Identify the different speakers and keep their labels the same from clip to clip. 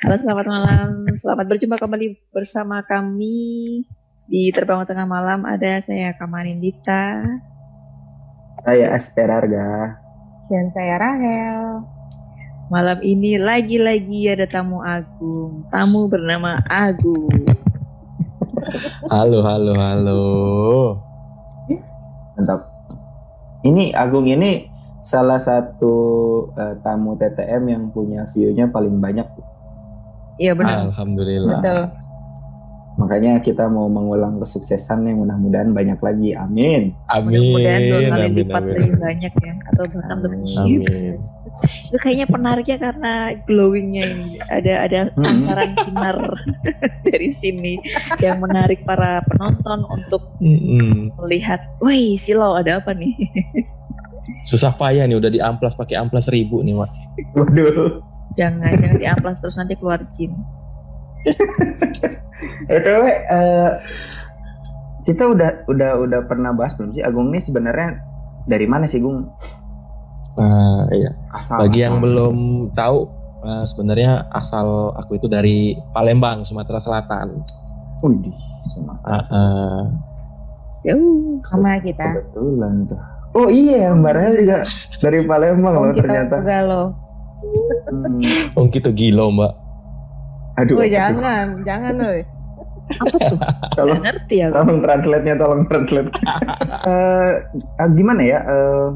Speaker 1: Halo, selamat malam. Selamat berjumpa kembali bersama kami di Terbangun Tengah Malam. Ada saya Kamarin Dita.
Speaker 2: Saya Asperarga.
Speaker 3: Dan saya Rahel.
Speaker 1: Malam ini lagi-lagi ada tamu agung. Tamu bernama Agung.
Speaker 4: Halo, halo, halo.
Speaker 2: Mantap. Ini Agung ini salah satu uh, tamu TTM yang punya view-nya paling banyak.
Speaker 1: Iya benar.
Speaker 4: Alhamdulillah.
Speaker 3: Betul.
Speaker 2: Makanya kita mau mengulang kesuksesan yang mudah-mudahan banyak lagi. Amin.
Speaker 4: Amin.
Speaker 1: Mudah-mudahan dua kali
Speaker 4: amin,
Speaker 1: lipat
Speaker 4: amin.
Speaker 1: lebih banyak ya, atau bahkan
Speaker 2: Amin.
Speaker 1: lebih.
Speaker 4: Amin.
Speaker 1: Itu kayaknya penariknya karena glowingnya ini. Ada ada
Speaker 2: Hmm.
Speaker 1: pancaran sinar dari sini yang menarik para penonton untuk
Speaker 4: Mm-mm.
Speaker 1: melihat, wih silau ada apa nih?
Speaker 4: Susah payah nih udah di amplas pakai amplas seribu nih, Mak.
Speaker 2: Waduh.
Speaker 1: Jangan jangan diamplas terus nanti keluar jin.
Speaker 2: Eh, cewek, eh, kita udah udah udah pernah bahas belum sih Agung ini sebenarnya dari mana sih Gung?
Speaker 4: Nah, iya.
Speaker 2: Asal.
Speaker 4: Bagi yang
Speaker 2: asal.
Speaker 4: belum tahu, eh, sebenarnya asal aku itu dari Palembang, Sumatera Selatan.
Speaker 2: Wih, Sumatera.
Speaker 4: Ah, ah.
Speaker 1: Jauh.
Speaker 3: Sama kita.
Speaker 2: Kebetulan tuh. Oh iya, Mbak Rahel juga dari Palembang
Speaker 3: Oh,
Speaker 2: loh
Speaker 3: kita
Speaker 2: ternyata.
Speaker 3: Galau.
Speaker 2: Hmm.
Speaker 4: Oh gitu gila, Mbak.
Speaker 2: Aduh,
Speaker 3: Oh jangan, jangan loh.
Speaker 1: Apa tuh?
Speaker 2: Tolong
Speaker 1: ngerti ya.
Speaker 2: tolong translate-nya tolong translate. Eh, ah, gimana ya? Eh,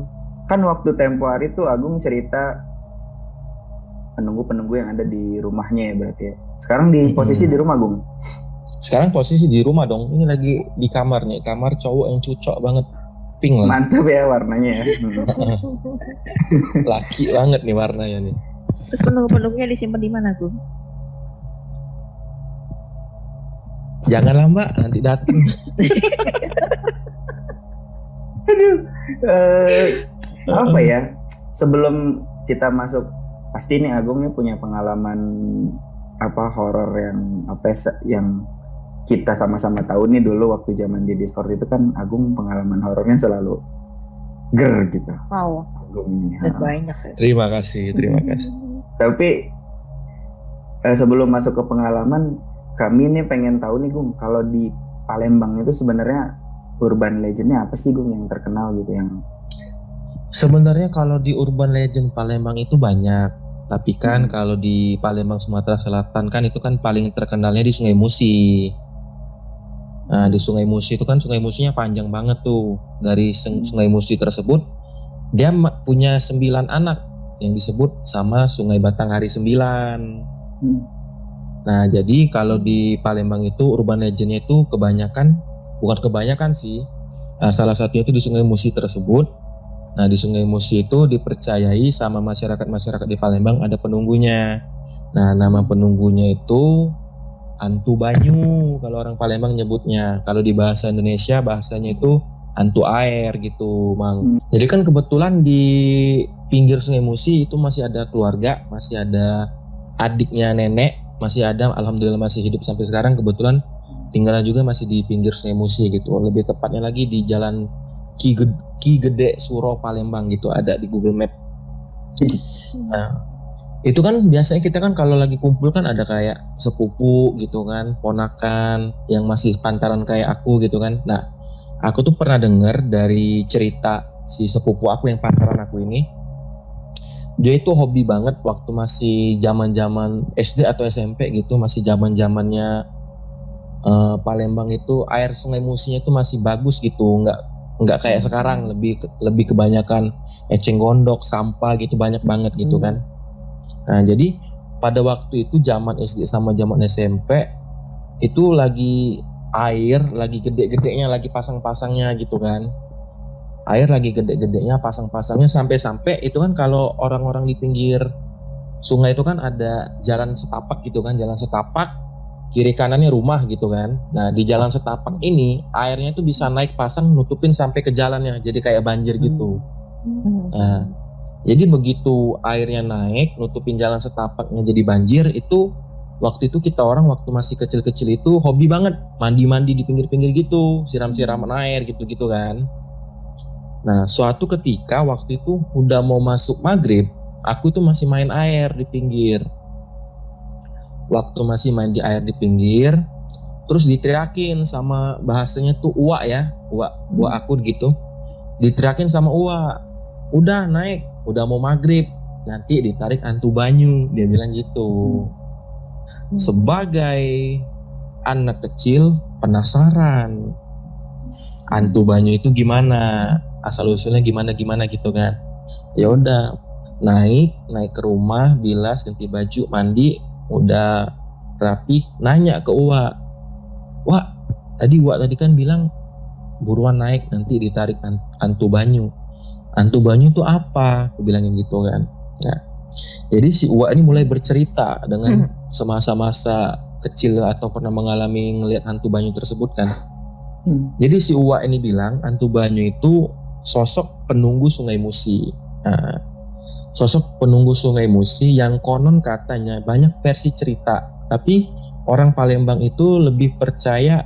Speaker 2: kan waktu tempo hari tuh Agung cerita penunggu-penunggu yang ada di rumahnya ya berarti ya. Sekarang di
Speaker 4: Mm-mm.
Speaker 2: posisi di rumah Agung.
Speaker 4: Sekarang posisi di rumah dong. Ini lagi di kamar nih. Kamar cowok yang cucok banget. Pink lah.
Speaker 2: Mantap ya warnanya ya.
Speaker 4: Laki banget nih warnanya nih.
Speaker 1: Terus penunggu-penunggunya disimpan di mana, Gung?
Speaker 4: Janganlah Mbak, nanti datang.
Speaker 2: Eh, apa ya? Sebelum kita masuk pasti nih Agung nih punya pengalaman apa horor yang apa ya, yang kita sama-sama tahu nih dulu waktu zaman di Discord itu kan Agung pengalaman horornya selalu ger gitu.
Speaker 3: Wow.
Speaker 2: Agung ini.
Speaker 1: Banyak ya.
Speaker 4: Terima kasih, terima kasih.
Speaker 2: Tapi eh, sebelum masuk ke pengalaman, kami nih pengen tahu nih Gung, kalau di Palembang itu sebenarnya urban legendnya apa sih Gung yang terkenal gitu yang
Speaker 4: Sebenarnya kalau di urban legend Palembang itu banyak, tapi kan
Speaker 2: Hmm.
Speaker 4: kalau di Palembang Sumatera Selatan kan itu kan paling terkenalnya di Sungai Musi. Nah di Sungai Musi itu kan Sungai Musinya panjang banget tuh. Dari
Speaker 2: Hmm.
Speaker 4: Sungai Musi tersebut dia punya sembilan anak yang disebut sama Sungai Batanghari Sembilan.
Speaker 2: Hmm.
Speaker 4: Nah jadi kalau di Palembang itu urban legendnya itu kebanyakan bukan kebanyakan sih. Nah, salah satunya itu di Sungai Musi tersebut. Nah di Sungai Musi itu dipercayai sama masyarakat-masyarakat di Palembang ada penunggunya. Nah nama penunggunya itu Antu Banyu kalau orang Palembang nyebutnya. Kalau di bahasa Indonesia bahasanya itu Antu Air gitu, Mang.
Speaker 2: Hmm.
Speaker 4: Jadi kan kebetulan di pinggir Sungai Musi itu masih ada keluarga, masih ada adiknya nenek, masih ada alhamdulillah masih hidup sampai sekarang kebetulan tinggalnya juga masih di pinggir Sungai Musi gitu. Lebih tepatnya lagi di Jalan Ki Gede, Ki Gede Suro Palembang gitu ada di Google Map. Nah, itu kan biasanya kita kan kalau lagi kumpul kan ada kayak sepupu gitu kan, ponakan yang masih pantaran kayak aku gitu kan. Nah, aku tuh pernah dengar dari cerita si sepupu aku yang pantaran aku ini. Dia itu hobi banget waktu masih zaman-zaman SD atau SMP gitu, masih zaman-zamannya eh, Palembang itu air Sungai Musinya itu masih bagus gitu, nggak nggak kayak sekarang lebih lebih kebanyakan eceng gondok, sampah gitu banyak banget gitu
Speaker 3: Hmm.
Speaker 4: kan. Nah, jadi pada waktu itu zaman SD sama zaman SMP itu lagi air lagi gede-gedenya lagi pasang-pasangnya gitu kan. Air lagi gede-gedenya pasang-pasangnya sampai-sampai itu kan kalau orang-orang di pinggir sungai itu kan ada jalan setapak gitu kan, jalan setapak kiri kanannya rumah gitu kan. Nah, di jalan setapak ini airnya itu bisa naik pasang nutupin sampai ke jalannya. Jadi kayak banjir gitu.
Speaker 3: Hmm.
Speaker 4: Nah, jadi begitu airnya naik, nutupin jalan setapaknya jadi banjir, itu waktu itu kita orang waktu masih kecil-kecil itu hobi banget. Mandi-mandi di pinggir-pinggir gitu, siram-siraman air gitu-gitu kan. Nah, suatu ketika waktu itu udah mau masuk maghrib, aku tuh masih main air di pinggir. waktu masih main di air di pinggir terus diteriakin sama bahasanya tuh uak ya uak uak akun gitu. Diteriakin sama uak udah naik udah mau maghrib nanti ditarik antu banyu. Dia bilang gitu. Sebagai anak kecil penasaran. Antu banyu itu gimana? Asal usulnya gimana gimana gitu kan. Ya udah naik naik ke rumah bilas ganti baju mandi. Udah rapi nanya ke Uwa. Wah tadi Uwa tadi kan bilang buruan naik nanti ditarik an- antu banyu antu banyu itu apa? Aku bilangin gitu kan. Nah jadi si Uwa ini mulai bercerita dengan semasa-masa kecil atau pernah mengalami ngelihat hantu banyu tersebut kan.
Speaker 2: Hmm.
Speaker 4: jadi si Uwa ini bilang hantu banyu itu sosok penunggu Sungai Musi. Nah, sosok penunggu Sungai Musi yang konon katanya banyak versi cerita, tapi orang Palembang itu lebih percaya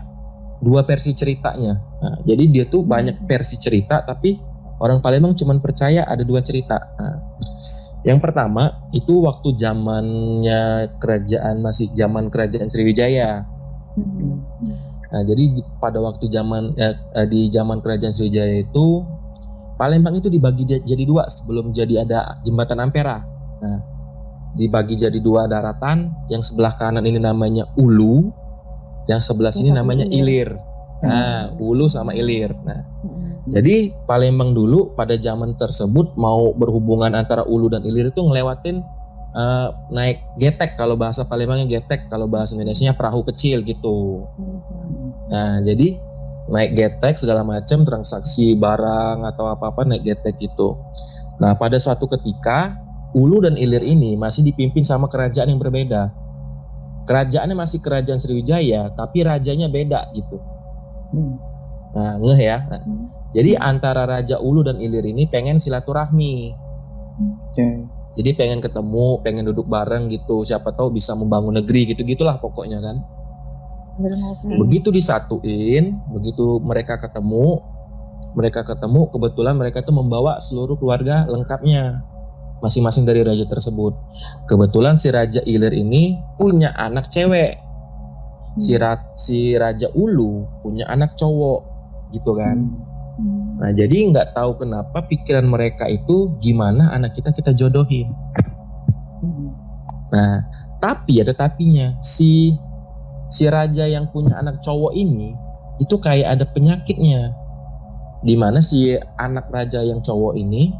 Speaker 4: dua versi ceritanya. Nah, jadi dia tuh banyak versi cerita, tapi orang Palembang cuma percaya ada dua cerita. Nah, yang pertama itu waktu zamannya kerajaan masih zaman kerajaan Sriwijaya. Nah, jadi di- pada waktu zaman ya, eh, di zaman kerajaan Sriwijaya itu Palembang itu dibagi jadi dua sebelum jadi ada jembatan Ampera. Nah, dibagi jadi dua daratan, yang sebelah kanan ini namanya Ulu, yang sebelah sini namanya
Speaker 3: Ilir.
Speaker 4: Nah, Ulu sama Ilir. Nah, jadi Palembang dulu pada zaman tersebut mau berhubungan antara Ulu dan Ilir itu ngelewatin eh, naik getek kalau bahasa Palembangnya getek, kalau bahasa Indonesia perahu kecil gitu. Nah, jadi naik getek segala macam transaksi barang atau apa-apa naik getek gitu. Nah, pada suatu ketika Ulu dan Ilir ini masih dipimpin sama kerajaan yang berbeda. Kerajaannya masih kerajaan Sriwijaya, tapi rajanya beda gitu.
Speaker 2: Hmm.
Speaker 4: Nah, ngeh ya. Nah, jadi antara Raja Ulu dan Ilir ini pengen silaturahmi.
Speaker 2: Oke.
Speaker 4: Jadi pengen ketemu, pengen duduk bareng gitu. Siapa tahu bisa membangun negeri gitu-gitulah pokoknya kan. Begitu disatuin, begitu mereka ketemu, mereka ketemu kebetulan mereka tuh membawa seluruh keluarga lengkapnya masing-masing dari raja tersebut. Kebetulan si raja Ilir ini punya anak cewek. Si ra- si raja Ulu punya anak cowok gitu kan. Nah, jadi nggak tahu kenapa pikiran mereka itu gimana anak kita kita jodohin. Nah, tapi ada tapinya. Si si raja yang punya anak cowok ini itu kayak ada penyakitnya. Di mana si anak raja yang cowok ini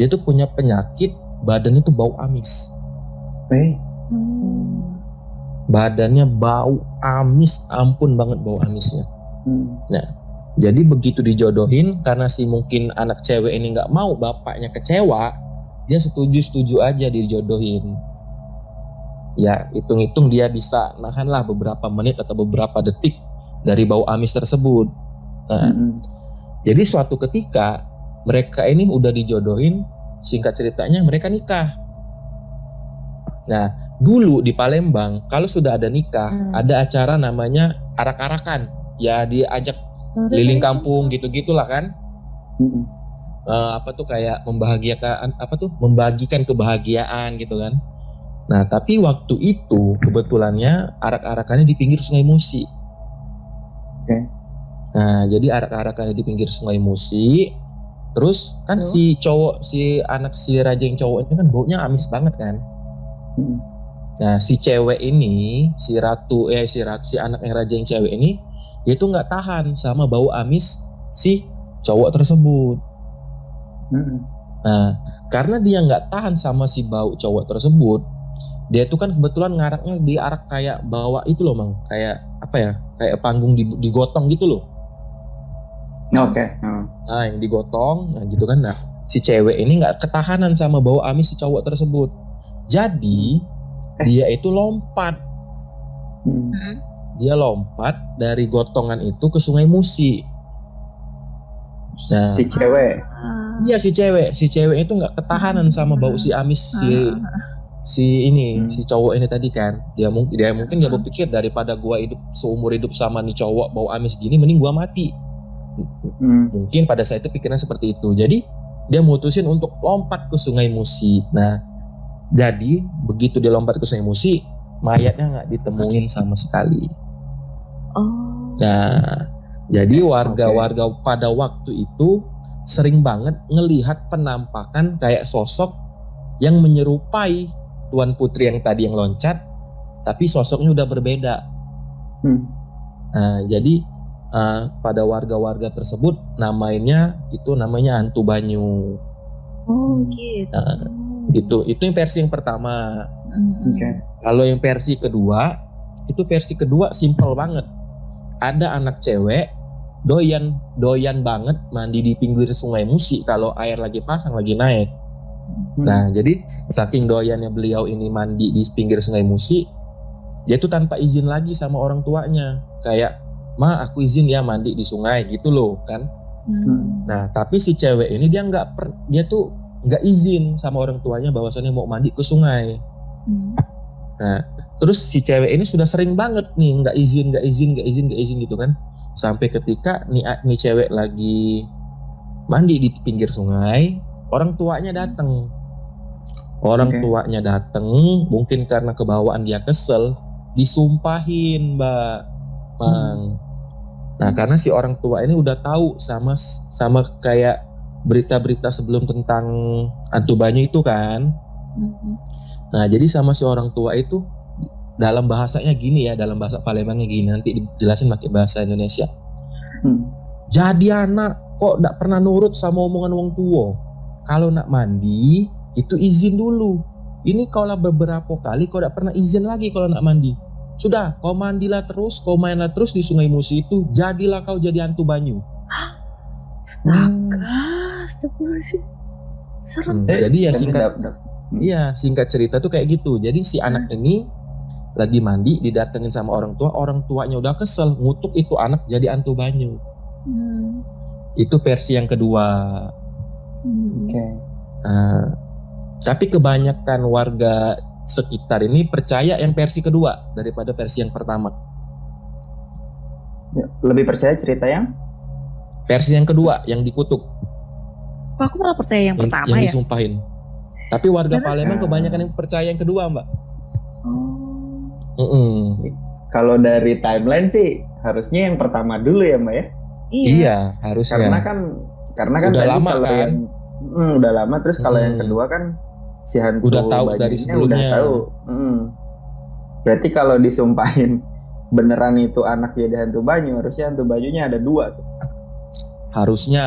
Speaker 4: dia tuh punya penyakit badannya tuh bau amis.
Speaker 2: Eh,
Speaker 4: Badannya bau amis, ampun banget bau amisnya.
Speaker 2: hmm.
Speaker 4: Jadi begitu dijodohin karena si mungkin anak cewek ini nggak mau bapaknya kecewa, dia setuju-setuju aja dijodohin. Ya hitung-hitung dia bisa nahan lah beberapa menit atau beberapa detik dari bau amis tersebut. Nah,
Speaker 2: Hmm.
Speaker 4: jadi suatu ketika mereka ini udah dijodohin, singkat ceritanya mereka nikah. Nah, dulu di Palembang kalau sudah ada nikah,
Speaker 3: Hmm.
Speaker 4: ada acara namanya arak-arakan. Ya diajak keliling kampung gitu-gitulah kan.
Speaker 2: Hmm.
Speaker 4: Eh, apa tuh kayak membahagiakan apa tuh membagikan kebahagiaan gitu kan. Nah, tapi waktu itu kebetulannya arak-arakannya di pinggir Sungai Musi.
Speaker 2: Oke.
Speaker 4: Nah, jadi arak-arakannya di pinggir Sungai Musi. Terus kan
Speaker 3: Terus?
Speaker 4: si cowok si anak si raja yang cowok ini kan baunya amis banget kan.
Speaker 2: Hmm.
Speaker 4: Nah, si cewek ini, si ratu eh si ratu, si anak yang raja yang cewek ini dia tuh nggak tahan sama bau amis si cowok tersebut.
Speaker 2: Hmm.
Speaker 4: Nah, karena dia nggak tahan sama si bau cowok tersebut, dia tuh kan kebetulan ngaraknya di arak kayak bawa itu loh, Mang. Kayak apa ya? Kayak panggung di- digotong gitu loh.
Speaker 2: Oke. Hmm.
Speaker 4: Nah, yang digotong, nah gitu kan. Nah, si cewek ini nggak ketahanan sama bau amis si cowok tersebut. Jadi, dia itu lompat.
Speaker 2: Hmm.
Speaker 4: Dia lompat dari gotongan itu ke Sungai Musi. Nah,
Speaker 2: Si cewek.
Speaker 4: Iya si cewek, si cewek itu nggak ketahanan sama bau si amis si si ini,
Speaker 2: Hmm.
Speaker 4: si cowok ini tadi kan. Dia mungkin dia mungkin dia berpikir daripada gua hidup seumur hidup sama nih cowok bau amis gini mending gua mati.
Speaker 2: Hmm.
Speaker 4: Mungkin pada saat itu pikiran seperti itu. Jadi dia mutusin untuk lompat ke Sungai Musi. Nah, jadi begitu dia lompat ke Sungai Musi, mayatnya nggak ditemuin sama sekali.
Speaker 1: Oh.
Speaker 4: Nah, jadi warga-warga pada waktu itu sering banget ngelihat penampakan kayak sosok yang menyerupai Tuan Putri yang tadi yang loncat, tapi sosoknya udah berbeda.
Speaker 2: Hmm.
Speaker 4: Nah, jadi uh, pada warga-warga tersebut namanya itu namanya Hantu Banyu.
Speaker 1: Oh gitu.
Speaker 4: Nah, itu itu yang versi yang pertama.
Speaker 1: Mm-mm.
Speaker 2: Oke.
Speaker 4: Kalau yang versi kedua, itu versi kedua simple banget. Ada anak cewek doyan doyan banget mandi di pinggir sungai Musi kalau air lagi pasang lagi naik.
Speaker 2: Hmm.
Speaker 4: Nah, jadi saking doyannya beliau ini mandi di pinggir sungai Musi, dia tuh tanpa izin lagi sama orang tuanya. Kayak, "Ma, aku izin ya mandi di sungai." gitu loh, kan.
Speaker 1: Hmm.
Speaker 4: Nah, tapi si cewek ini dia nggak per- dia tuh nggak izin sama orang tuanya bahwasannya mau mandi ke sungai.
Speaker 1: Hmm.
Speaker 4: Terus si cewek ini sudah sering banget nih nggak izin, nggak izin, nggak izin, nggak izin gitu kan. Sampai ketika nih, nih cewek lagi mandi di pinggir sungai, orang tuanya datang. Orang
Speaker 2: Oke.
Speaker 4: tuanya datang, mungkin karena kebawaan dia kesel, disumpahin, Mbak. Mang. Nah, karena si orang tua ini udah tahu sama sama kayak berita-berita sebelum tentang hantu banyu itu kan.
Speaker 1: Hmm.
Speaker 4: Nah, jadi sama si orang tua itu dalam bahasanya gini ya, dalam bahasa Palembangnya gini, nanti dijelasin pakai bahasa Indonesia.
Speaker 2: Hmm.
Speaker 4: Jadi anak kok tidak pernah nurut sama omongan wong tua. Kalau nak mandi itu izin dulu. Ini kalau beberapa kali kau tidak pernah izin lagi kalau nak mandi. Sudah, kau mandilah terus, kau mainlah terus di Sungai Musi itu, jadilah kau jadi hantu banyu.
Speaker 1: Astaga, astagfirullahaladzim. Serem.
Speaker 4: Hmm, jadi ya
Speaker 2: Dan
Speaker 4: singkat
Speaker 2: dap- dap-
Speaker 4: Iya, singkat cerita tuh kayak gitu. Jadi si anak ini lagi mandi, didatengin sama orang tua, orang tuanya udah kesel, ngutuk itu anak jadi antu banyu.
Speaker 1: Hmm.
Speaker 4: Itu versi yang kedua.
Speaker 1: Hmm.
Speaker 2: Oke.
Speaker 4: Nah, tapi kebanyakan warga sekitar ini percaya yang versi kedua daripada versi yang pertama.
Speaker 2: Ya, Lebih percaya cerita yang
Speaker 4: Versi yang kedua yang dikutuk,
Speaker 1: Kok aku malah percaya yang
Speaker 4: yang,
Speaker 1: pertama
Speaker 4: yang
Speaker 1: ya.
Speaker 4: disumpahin. Tapi warga
Speaker 1: Karena-
Speaker 4: Palembang kebanyakan yang percaya yang kedua, Mbak.
Speaker 1: Oh.
Speaker 4: Mm-mm.
Speaker 2: kalau dari timeline sih harusnya yang pertama dulu ya mbak ya.
Speaker 1: Iya.
Speaker 4: Iya, harusnya.
Speaker 2: Karena kan karena kan
Speaker 4: Udah
Speaker 2: tadi
Speaker 4: lama
Speaker 2: kalau
Speaker 4: kan?
Speaker 2: yang Hmm, udah lama terus kalau yang
Speaker 4: Hmm.
Speaker 2: kedua kan si hantu
Speaker 4: Udah tahu
Speaker 2: bajunya
Speaker 4: dari
Speaker 2: udah
Speaker 4: sebelumnya.
Speaker 2: tahu. Hmm. Berarti kalau disumpahin beneran itu anak jadi hantu banyu harusnya hantu bajunya ada dua tuh.
Speaker 4: Harusnya.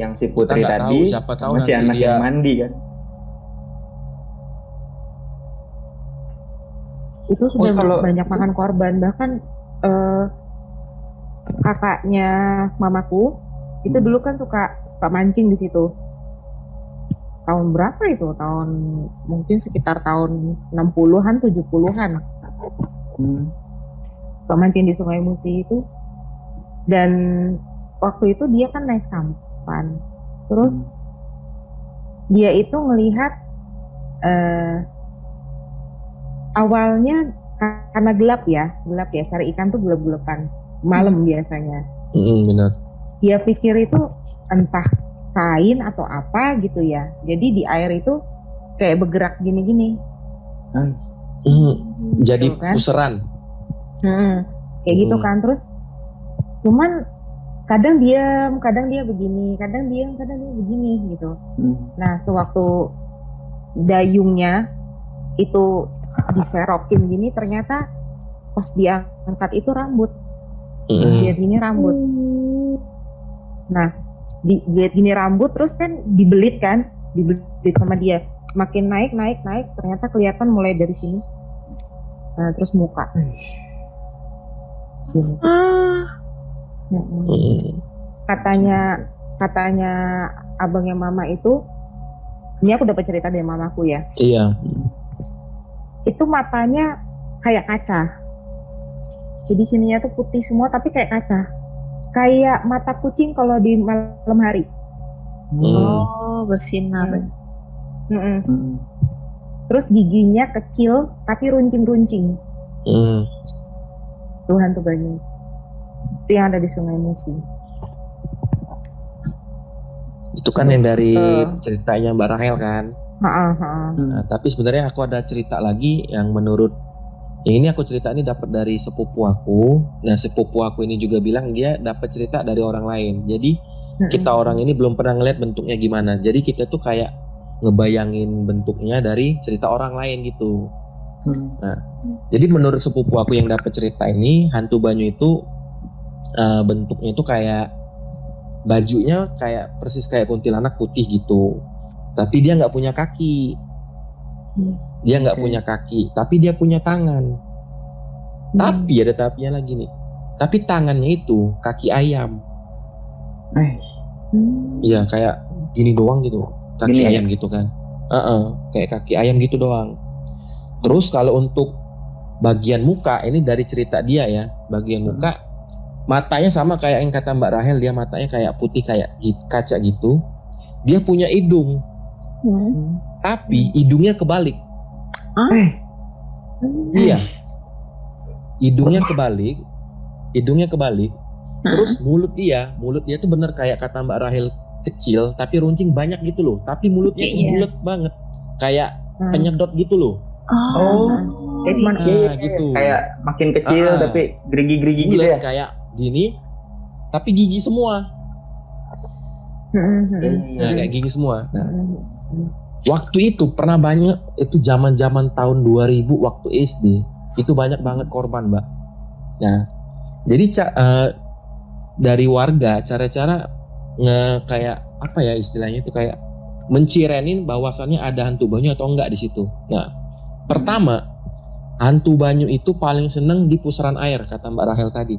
Speaker 2: Yang si putri tadi
Speaker 4: tahu, siapa tahu nanti
Speaker 2: anak
Speaker 4: dia
Speaker 2: yang mandi kan.
Speaker 3: itu sudah
Speaker 2: Oh, kalau-
Speaker 3: banyak makan korban bahkan eh, kakaknya mamaku itu
Speaker 2: Hmm.
Speaker 3: dulu kan suka suka mancing di situ tahun berapa itu tahun mungkin sekitar tahun 60-an 70-an
Speaker 2: Hmm.
Speaker 3: suka mancing di Sungai Musi itu dan waktu itu dia kan naik sampan terus dia itu melihat eh, awalnya karena gelap ya gelap ya cari ikan tuh gelap-gelapan malam biasanya
Speaker 4: Mm-mm, benar.
Speaker 3: dia pikir itu entah kain atau apa gitu ya jadi di air itu kayak bergerak gini-gini
Speaker 4: Mm, jadi
Speaker 3: Betul kan?
Speaker 4: puseran.
Speaker 3: Hmm, kayak gitu
Speaker 4: Hmm.
Speaker 3: kan terus cuman kadang diam kadang dia begini kadang diam kadang dia begini gitu.
Speaker 2: Hmm.
Speaker 3: nah sewaktu dayungnya itu diserokin gini ternyata pas dia angkat itu rambut.
Speaker 4: Mm-mm.
Speaker 3: lihat gini rambut. Nah di, lihat gini rambut terus kan dibelit kan dibelit sama dia. Makin naik naik naik ternyata kelihatan mulai dari sini. Nah terus muka. Gini.
Speaker 1: Ah,
Speaker 3: Mm-mm. katanya katanya abangnya mama itu ini aku dapat cerita dari mamaku ya
Speaker 4: Iya.
Speaker 3: itu matanya kayak kaca jadi sininya tuh putih semua tapi kayak kaca kayak mata kucing kalau di malam hari
Speaker 4: Hmm.
Speaker 1: oh bersinar.
Speaker 3: Mm-mm.
Speaker 2: Hmm.
Speaker 3: terus giginya kecil tapi runcing-runcing
Speaker 4: Mm.
Speaker 3: Tuhan tuh banyak itu yang ada di Sungai Musi
Speaker 4: Itu kan yang dari
Speaker 3: Eh.
Speaker 4: ceritanya Mbak Rahel kan.
Speaker 3: Ha-ha, ha-ha.
Speaker 4: Nah, tapi sebenarnya aku ada cerita lagi yang menurut Yang ini aku cerita ini dapat dari sepupu aku. Nah sepupu aku ini juga bilang dia dapat cerita dari orang lain. Jadi kita orang ini belum pernah ngeliat bentuknya gimana. Jadi kita tuh kayak ngebayangin bentuknya dari cerita orang lain gitu. Nah, jadi menurut sepupu aku yang dapat cerita ini, hantu banyu itu uh, bentuknya itu kayak bajunya kayak persis kayak kuntilanak putih gitu. Tapi dia nggak punya kaki. Dia nggak
Speaker 2: Oke.
Speaker 4: punya kaki, tapi dia punya tangan. Tapi ada tapinya lagi nih. Tapi tangannya itu kaki ayam.
Speaker 2: Eh,
Speaker 4: Iya kayak gini doang gitu, kaki
Speaker 2: Gini ya?
Speaker 4: ayam gitu kan. Heeh, kayak kaki ayam gitu doang. Terus kalau untuk bagian muka ini dari cerita dia ya, bagian
Speaker 2: Hmm.
Speaker 4: muka matanya sama kayak yang kata Mbak Rahel dia matanya kayak putih kayak kaca gitu. Dia punya hidung, tapi hidungnya kebalik.
Speaker 2: eh,
Speaker 4: Iya. Hidungnya kebalik, hidungnya kebalik. Terus mulut dia, mulut dia tuh bener kayak kata Mbak Rahel kecil tapi runcing banyak gitu loh. Tapi mulutnya tuh
Speaker 1: Iya.
Speaker 4: bulat banget. Kayak
Speaker 3: Hmm.
Speaker 4: penyedot gitu loh.
Speaker 2: Oh,
Speaker 3: Kayak cuman
Speaker 4: Nah,
Speaker 2: iya, iya,
Speaker 4: gitu.
Speaker 2: Kayak makin kecil
Speaker 4: Ah.
Speaker 2: tapi gerigi-gerigi gitu ya.
Speaker 4: kayak gini. Tapi gigi semua. Nah, kayak gigi semua. Nah, waktu itu pernah banyak itu zaman-zaman tahun 2000 waktu SD itu banyak banget korban, Mbak. Nah, jadi ca- eh, dari warga cara-cara nge kayak apa ya istilahnya itu kayak mencirenin bahwasannya ada hantu banyu atau enggak di situ. Nah, pertama hantu banyu itu paling seneng di pusaran air kata Mbak Rahel tadi.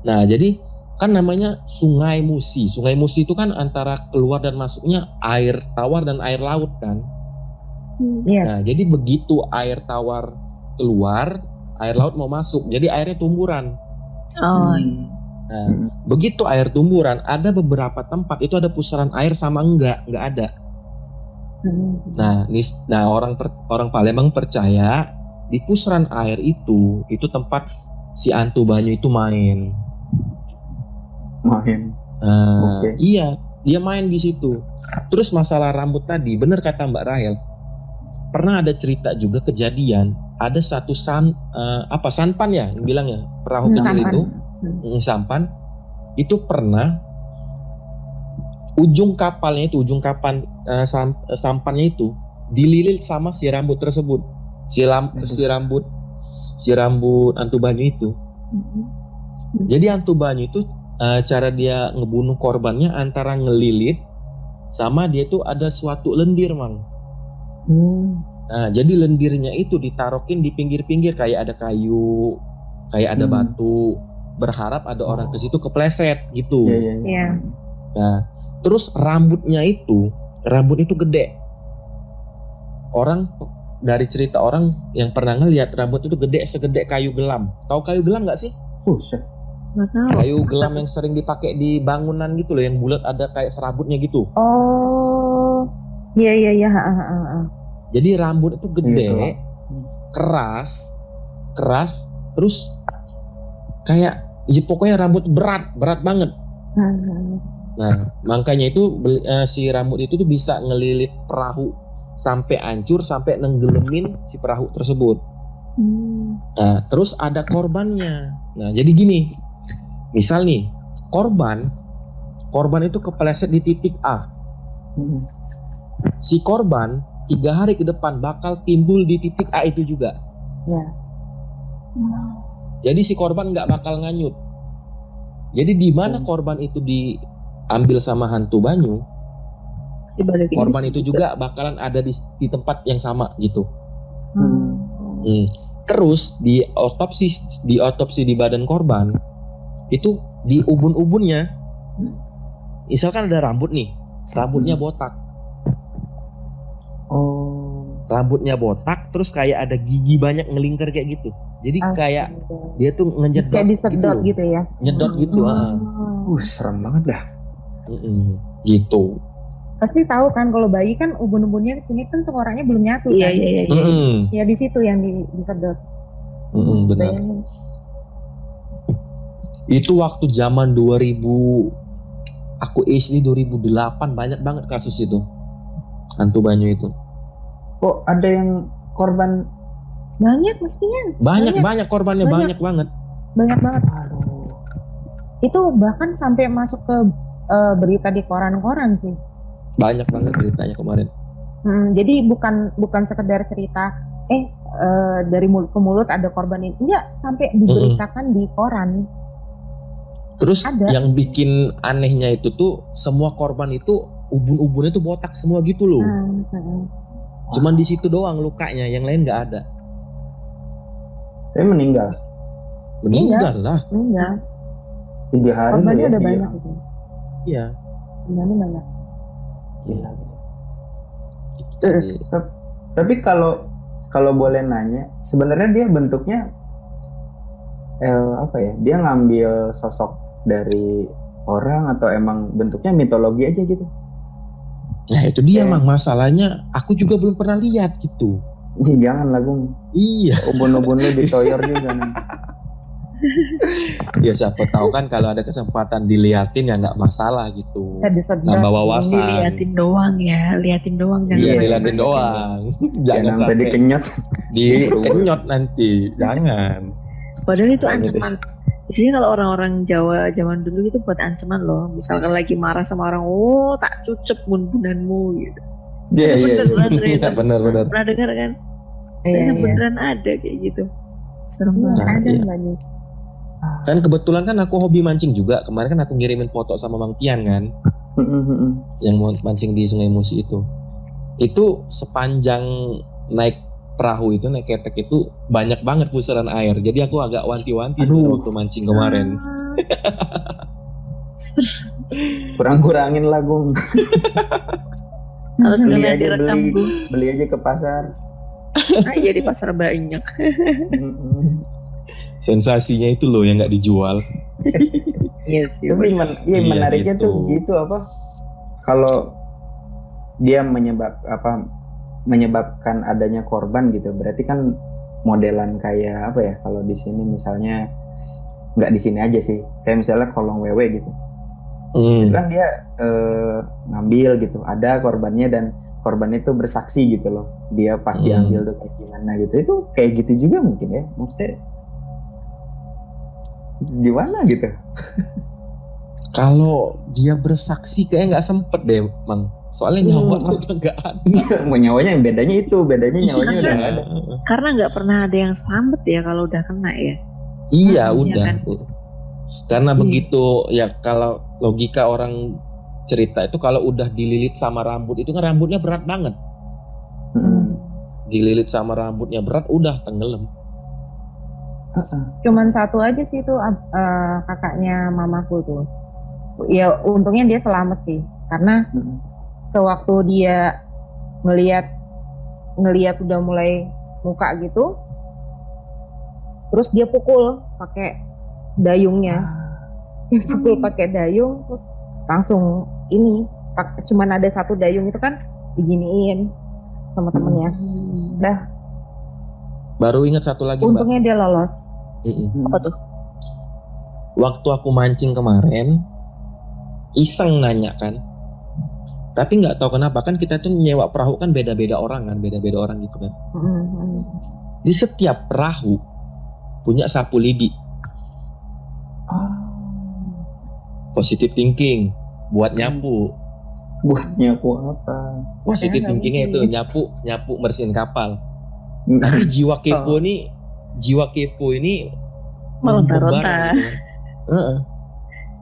Speaker 4: Nah, jadi kan namanya Sungai Musi. Sungai Musi itu kan antara keluar dan masuknya air tawar dan air laut kan.
Speaker 3: Iya.
Speaker 4: Nah, jadi begitu air tawar keluar, air laut mau masuk. Jadi airnya tumburan.
Speaker 1: Oh,
Speaker 4: Nah,
Speaker 2: Hmm.
Speaker 4: begitu air tumburan, ada beberapa tempat itu ada pusaran air sama enggak, enggak ada. Nah, nis, nah orang per- orang Palembang percaya di pusaran air itu itu tempat si Antu Banyu itu main.
Speaker 2: Main.
Speaker 4: Nah,
Speaker 2: Oke.
Speaker 4: iya, dia main di situ. Terus masalah rambut tadi, bener kata Mbak Rahel. Pernah ada cerita juga kejadian, ada satu san eh, apa sanpan ya, yang bilang ya, perahu
Speaker 3: Hmm,
Speaker 4: kecil
Speaker 3: sampan.
Speaker 4: itu, mm, sampan, itu pernah ujung kapalnya itu, ujung kapan eh, sam- eh, sampannya itu dililit sama si rambut tersebut, si, lam-
Speaker 2: Aduh.
Speaker 4: si rambut, si rambut antu banyu itu. Jadi hantu banyu itu eh, cara dia ngebunuh korbannya antara ngelilit sama dia tuh ada suatu lendir mang. Nah jadi lendirnya itu ditaruhin di pinggir-pinggir kayak ada kayu, kayak ada
Speaker 2: Hmm.
Speaker 4: batu, berharap ada orang ke situ kepleset gitu.
Speaker 2: Iya, iya, iya.
Speaker 3: Iya.
Speaker 4: Nah terus rambutnya itu, rambut itu gede. Orang dari cerita orang yang pernah ngeliat rambut itu gede segede kayu gelam. Tahu kayu gelam nggak sih?
Speaker 2: Buset.
Speaker 1: nggak tahu.
Speaker 4: kayu gelam yang sering dipakai di bangunan gitu loh yang bulat ada kayak serabutnya gitu
Speaker 3: Oh. Iya iya iya.
Speaker 4: jadi rambut itu gede
Speaker 2: Iya,
Speaker 4: keras keras terus kayak ya pokoknya rambut berat berat banget nah makanya itu eh, si rambut itu tuh bisa ngelilit perahu sampai hancur sampai nenggelemin si perahu tersebut nah terus ada korbannya nah jadi gini misal nih korban korban itu kepleset di titik A
Speaker 2: Hmm.
Speaker 4: si korban tiga hari ke depan bakal timbul di titik A itu juga.
Speaker 3: Ya.
Speaker 4: Jadi si korban nggak bakal nganyut. Jadi di mana
Speaker 2: Hmm.
Speaker 4: korban itu diambil sama hantu banyu,
Speaker 1: Dibalikin
Speaker 4: korban itu juga bakalan ada di, di tempat yang sama gitu.
Speaker 2: Hmm.
Speaker 4: Hmm. Terus di otopsi di otopsi di badan korban itu di ubun-ubunnya, misalkan ada rambut nih, rambutnya botak,
Speaker 2: Oh.
Speaker 4: rambutnya botak, terus kayak ada gigi banyak ngelingkar kayak gitu. Jadi kayak
Speaker 3: Astaga.
Speaker 4: dia tuh ngejedot
Speaker 3: kayak disedot
Speaker 4: loh.
Speaker 3: gitu ya.
Speaker 4: nyedot gitu ah.
Speaker 2: Uh, serem banget dah.
Speaker 4: Mm-mm, gitu
Speaker 3: Pasti tahu kan kalau bayi kan ubun-ubunnya ke sini kan tenggorokannya belum nyatu
Speaker 1: Iya
Speaker 3: kan.
Speaker 1: iya iya. iya.
Speaker 4: Mm-mm,
Speaker 3: Ya di situ yang di, disedot.
Speaker 4: mm-mm, benar
Speaker 3: Bayangin.
Speaker 4: itu waktu zaman 2000 aku SD 2008 banyak banget kasus itu hantu banyu itu
Speaker 2: Kok ada yang korban
Speaker 3: Banyak mestinya.
Speaker 4: Banyak
Speaker 3: Banyak.
Speaker 4: banyak korbannya
Speaker 3: Banyak.
Speaker 4: banyak, banget.
Speaker 3: Banyak banget. Itu bahkan sampai masuk ke eh, berita di koran-koran sih.
Speaker 4: Banyak banget beritanya kemarin.
Speaker 3: Hmm, jadi bukan bukan sekedar cerita eh eh, dari mulut ke mulut ada korban ini. Enggak, sampai diberitakan di koran.
Speaker 4: Terus
Speaker 3: Ada.
Speaker 4: yang bikin anehnya itu tuh semua korban itu ubun-ubunnya tuh botak semua gitu loh.
Speaker 3: Hmm, hmm.
Speaker 4: Cuman di situ doang lukanya, yang lain nggak ada.
Speaker 2: Tapi meninggal.
Speaker 4: Meninggal lah.
Speaker 3: Enggak,
Speaker 2: Tiga hari
Speaker 3: korbannya
Speaker 2: ya dia.
Speaker 3: banyak itu.
Speaker 4: Iya.
Speaker 3: Korbannya banyak.
Speaker 2: Gila. Eh. Tapi kalau kalau boleh nanya, sebenarnya dia bentuknya eh, apa ya? Dia ngambil sosok dari orang atau emang bentuknya mitologi aja gitu?
Speaker 4: Nah itu dia
Speaker 2: Oke.
Speaker 4: mang masalahnya. Aku juga belum pernah lihat gitu.
Speaker 2: Ih, jangan lah Gung.
Speaker 4: Iya.
Speaker 2: Ubun-ubun lu ditoyor juga nih.
Speaker 4: Ya siapa tahu kan kalau ada kesempatan diliatin ya nggak masalah gitu. Nambah wawasan.
Speaker 1: Diliatin doang ya, liatin doang jangan
Speaker 4: Iya diliatin doang.
Speaker 2: Jangan
Speaker 4: Jangan
Speaker 2: sampai dikenyot.
Speaker 4: dikenyot nanti. Jangan.
Speaker 1: Padahal itu
Speaker 2: Nah, gitu.
Speaker 1: ancaman. Biasanya kalau orang-orang Jawa zaman dulu itu buat ancaman loh. Misalkan lagi marah sama orang, oh tak cucep bun-bunanmu gitu.
Speaker 2: Iya, iya, iya.
Speaker 4: Iya
Speaker 1: Ren.
Speaker 4: benar-benar.
Speaker 1: Pernah dengar kan?
Speaker 3: Iya, iya.
Speaker 1: beneran ada kayak gitu. Serem
Speaker 3: Iya,
Speaker 1: banget.
Speaker 4: Nah,
Speaker 3: ada
Speaker 4: iya.
Speaker 3: Mbak Nis.
Speaker 4: Kan kebetulan kan aku hobi mancing juga. Kemarin kan aku ngirimin foto sama Mang Pian kan, yang mau mancing di Sungai Musi itu. Itu sepanjang naik perahu itu naik ketek itu banyak banget pusaran air. Jadi aku agak wanti-wanti waktu mancing kemarin.
Speaker 2: Kurang-kurangin lah Gung.
Speaker 1: Harus
Speaker 2: Beli aja,
Speaker 1: direkam
Speaker 2: beli. Beli aja ke pasar.
Speaker 1: Ah iya di pasar banyak.
Speaker 4: Sensasinya itu loh yang nggak dijual.
Speaker 1: Iya sih.
Speaker 2: Tapi men- iya,
Speaker 4: Iya,
Speaker 2: menariknya
Speaker 4: gitu.
Speaker 2: tuh gitu apa? Kalau dia menyebab apa menyebabkan adanya korban gitu, berarti kan modelan kayak apa ya? Kalau di sini misalnya nggak di sini aja sih, kayak misalnya kolong wewe gitu.
Speaker 4: Hmm.
Speaker 2: Itu kan dia eh, ngambil gitu, ada korbannya dan korban itu bersaksi gitu loh. Dia pas
Speaker 4: Hmm.
Speaker 2: diambil tuh kayak gimana gitu. Itu kayak gitu juga mungkin ya. Maksudnya gimana gitu?
Speaker 4: Kalau dia bersaksi kayak nggak sempet deh, Mang. Soalnya
Speaker 2: Iya,
Speaker 4: nyawa udah nggak ada.
Speaker 2: Iya, mau nyawanya yang bedanya itu, bedanya nyawanya udah nggak ada.
Speaker 1: Karena nggak pernah ada yang selamat ya kalau udah kena ya.
Speaker 4: Iya,
Speaker 1: Hmm,
Speaker 4: udah.
Speaker 1: iya kan?
Speaker 4: Karena
Speaker 1: Iya.
Speaker 4: begitu ya kalau logika orang cerita itu kalau udah dililit sama rambut itu kan rambutnya berat banget.
Speaker 2: Mm.
Speaker 4: Dililit sama rambutnya berat udah tenggelam.
Speaker 3: Cuman satu aja sih itu eh, kakaknya mamaku tuh. Ya untungnya dia selamat sih, karena
Speaker 2: Mm.
Speaker 3: sewaktu dia ngelihat ngelihat udah mulai muka gitu, terus dia pukul pakai dayungnya, dia pukul pakai dayung, terus langsung ini, pak- cuman ada satu dayung itu kan diginiin sama temennya. Dah,
Speaker 4: Baru ingat satu lagi, Mbak.
Speaker 3: untungnya dia lolos.
Speaker 4: Mm-mm.
Speaker 1: Apa tuh?
Speaker 4: Waktu aku mancing kemarin, iseng nanya kan. Tapi nggak tahu kenapa kan kita tuh nyewa perahu kan beda-beda orang kan, beda-beda orang gitu kan.
Speaker 3: Mm-mm.
Speaker 4: Di setiap perahu punya sapu lidi, positive thinking, buat nyapu.
Speaker 2: Buat nyapu apa?
Speaker 4: Positive
Speaker 3: nggak
Speaker 4: thinkingnya itu nyapu, nyapu bersihin kapal. Tapi jiwa kepo ini, jiwa kepo ini
Speaker 1: Meronta-ronta.
Speaker 4: gitu.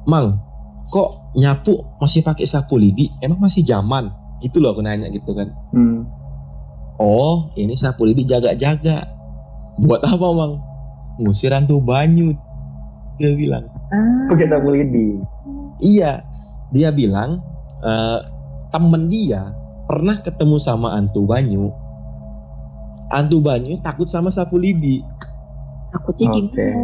Speaker 4: Mang, kok nyapu masih pakai sapu lidi? Emang masih zaman? Gitu loh aku nanya gitu kan.
Speaker 2: Hmm.
Speaker 4: Oh, ini sapu lidi jaga-jaga. Buat apa, Mang? Ngusir hantu banyu. Dia bilang.
Speaker 3: Ah,
Speaker 2: Pakai sapu lidi.
Speaker 4: Iya, dia bilang eh, temen dia pernah ketemu sama Antu Banyu. Antu Banyu takut sama sapu lidi.
Speaker 1: Takutnya
Speaker 2: Oke.
Speaker 1: gimana?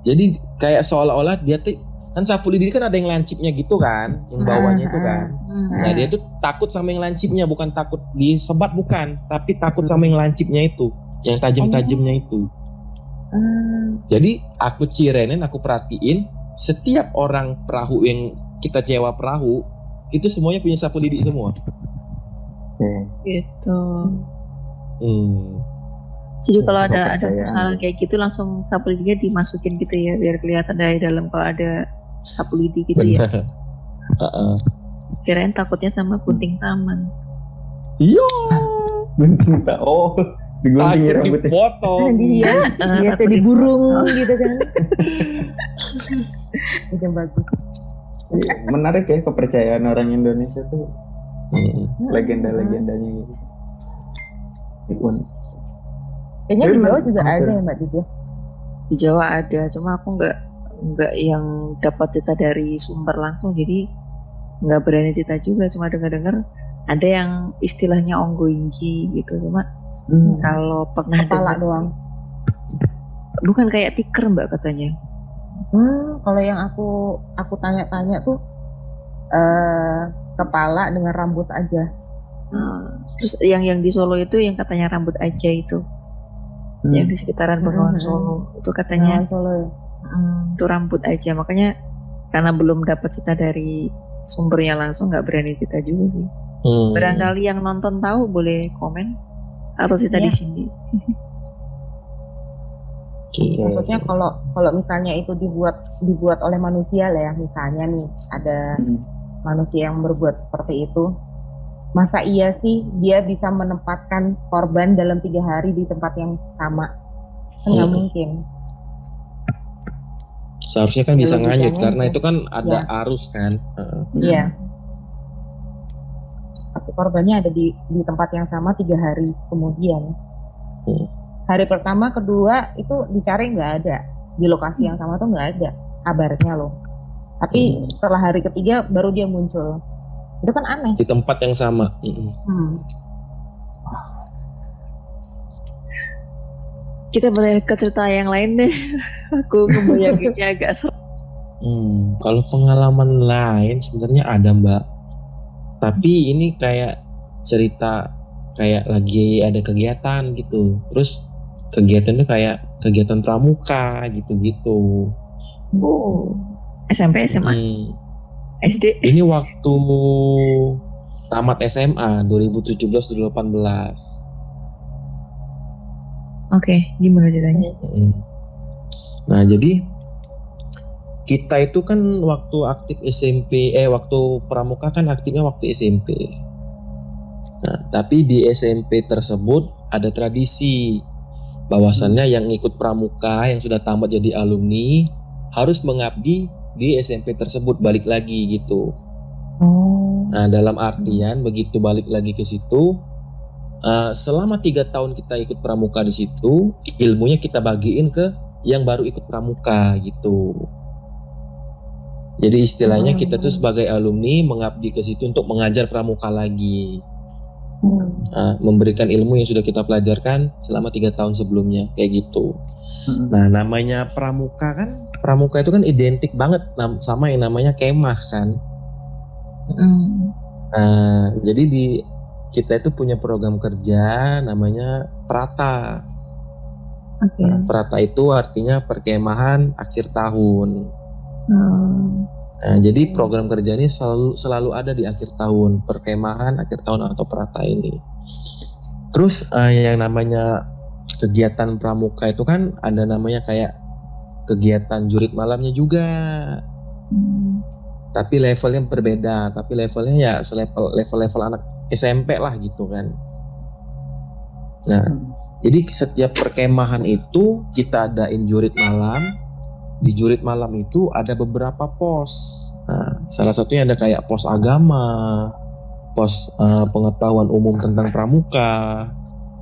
Speaker 4: Jadi kayak seolah-olah dia tuh kan sapu lidi kan ada yang lancipnya gitu kan, yang bawahnya itu kan.
Speaker 1: Hmm.
Speaker 4: Nah dia tuh takut sama yang lancipnya, bukan takut disebat bukan, tapi takut sama yang lancipnya itu, yang tajam-tajamnya itu.
Speaker 3: ah,
Speaker 4: Jadi aku cirenin, aku perhatiin setiap orang perahu yang kita sewa perahu itu semuanya punya sapu lidi semua.
Speaker 2: Oke.
Speaker 1: Gitu.
Speaker 4: Hmm.
Speaker 1: Jadi kalau ada ada
Speaker 2: kepercayaan.
Speaker 1: persoalan kayak gitu langsung sapu lidinya dimasukin gitu ya biar kelihatan dari dalam kalau ada sapu lidi gitu ya.
Speaker 4: Benar. Heeh.
Speaker 1: Kirain takutnya sama gunting taman.
Speaker 4: Iya.
Speaker 2: Gunting tak. Oh, digunting ya
Speaker 4: Sakit
Speaker 2: rambutnya.
Speaker 4: dipotong.
Speaker 3: dia
Speaker 1: Eh,
Speaker 3: biasa
Speaker 1: takut
Speaker 3: di
Speaker 1: di-
Speaker 3: burung gitu kan itu bagus
Speaker 2: Iya, Menarik ya kepercayaan orang Indonesia tuh
Speaker 4: Hmm.
Speaker 2: legenda-legendanya gitu. Ikon.
Speaker 3: kayaknya di Jawa juga
Speaker 2: hampir.
Speaker 3: ada ya mbak Didi
Speaker 1: Di Jawa ada, cuma aku nggak nggak yang dapat cerita dari sumber langsung, jadi nggak berani cerita juga. Cuma dengar-dengar ada yang istilahnya onggoingki gitu, cuma
Speaker 2: Hmm.
Speaker 1: kalau pernah
Speaker 3: kepala
Speaker 1: dengar
Speaker 3: doang
Speaker 1: bukan kayak tiker mbak katanya.
Speaker 3: Hmm, kalau yang aku aku tanya-tanya tuh eh kepala dengan rambut aja.
Speaker 1: Nah, terus yang yang di Solo itu yang katanya rambut aja itu,
Speaker 2: Hmm.
Speaker 1: yang di sekitaran Bengawan
Speaker 3: Hmm.
Speaker 1: Solo itu katanya
Speaker 3: Nah, Solo ya.
Speaker 1: mm, itu rambut aja. Makanya karena belum dapat cerita dari sumbernya langsung nggak berani cerita juga sih.
Speaker 4: Hmm.
Speaker 1: Barangkali yang nonton tahu boleh komen atau cerita di
Speaker 3: Iya.
Speaker 1: sini.
Speaker 4: Oke.
Speaker 3: Maksudnya kalau kalau misalnya itu dibuat dibuat oleh manusia lah ya, misalnya nih ada
Speaker 2: Hmm.
Speaker 3: manusia yang berbuat seperti itu, masa iya sih dia bisa menempatkan korban dalam tiga hari di tempat yang sama? Kan nggak
Speaker 4: Hmm.
Speaker 3: mungkin.
Speaker 4: Seharusnya kan bisa nganyut karena
Speaker 3: itu.
Speaker 4: kan ada
Speaker 3: Ya.
Speaker 4: arus kan.
Speaker 3: Iya. Tapi korbannya ada di di tempat yang sama tiga hari kemudian.
Speaker 4: Hmm.
Speaker 3: Hari pertama, kedua itu dicari nggak ada di lokasi yang sama tuh nggak ada kabarnya loh. Tapi
Speaker 4: Hmm.
Speaker 3: setelah hari ketiga baru dia muncul. Itu kan aneh.
Speaker 4: Di tempat yang sama.
Speaker 3: Hmm.
Speaker 1: Kita boleh ke cerita yang lain deh. Aku ngebayanginnya agak serem.
Speaker 4: Hmm, kalau pengalaman lain sebenarnya ada mbak. Tapi ini kayak cerita kayak lagi ada kegiatan gitu. Terus kegiatannya kayak kegiatan pramuka gitu-gitu.
Speaker 1: Oh. SMP, SMA,
Speaker 4: Hmm,
Speaker 1: SD.
Speaker 4: ini waktu tamat SMA 2017-2018.
Speaker 1: Oke, gimana ceritanya?
Speaker 4: Nah, jadi kita itu kan waktu aktif SMP, eh waktu pramuka kan aktifnya waktu SMP. Nah, tapi di SMP tersebut ada tradisi bahwasannya yang ikut pramuka yang sudah tamat jadi alumni harus mengabdi di SMP tersebut balik lagi gitu.
Speaker 3: Oh.
Speaker 4: Nah, dalam artian begitu balik lagi ke situ, eh, selama tiga tahun kita ikut pramuka di situ, ilmunya kita bagiin ke yang baru ikut pramuka gitu. Jadi istilahnya kita tuh
Speaker 3: Hmm.
Speaker 4: sebagai alumni mengabdi ke situ untuk mengajar pramuka lagi,
Speaker 3: Hmm.
Speaker 4: Nah, memberikan ilmu yang sudah kita pelajarkan selama tiga tahun sebelumnya kayak gitu.
Speaker 2: Hmm.
Speaker 4: Nah, namanya pramuka kan, pramuka itu kan identik banget sama yang namanya kemah kan.
Speaker 1: Hmm.
Speaker 4: Nah, jadi di kita itu punya program kerja namanya Prata.
Speaker 1: Oke.
Speaker 4: Nah, Prata itu artinya perkemahan akhir tahun.
Speaker 1: Hmm.
Speaker 4: Nah, jadi program kerja ini selalu selalu ada di akhir tahun, perkemahan akhir tahun atau Prata ini. Terus eh, yang namanya kegiatan pramuka itu kan ada namanya kayak kegiatan jurit malamnya juga.
Speaker 1: Hmm.
Speaker 4: Tapi levelnya berbeda, tapi levelnya ya selevel level-level anak SMP lah gitu kan. Nah, Jadi setiap perkemahan itu kita adain jurit malam. Di jurit malam itu ada beberapa pos. Nah, salah satunya ada kayak pos agama, pos eh, pengetahuan umum tentang pramuka,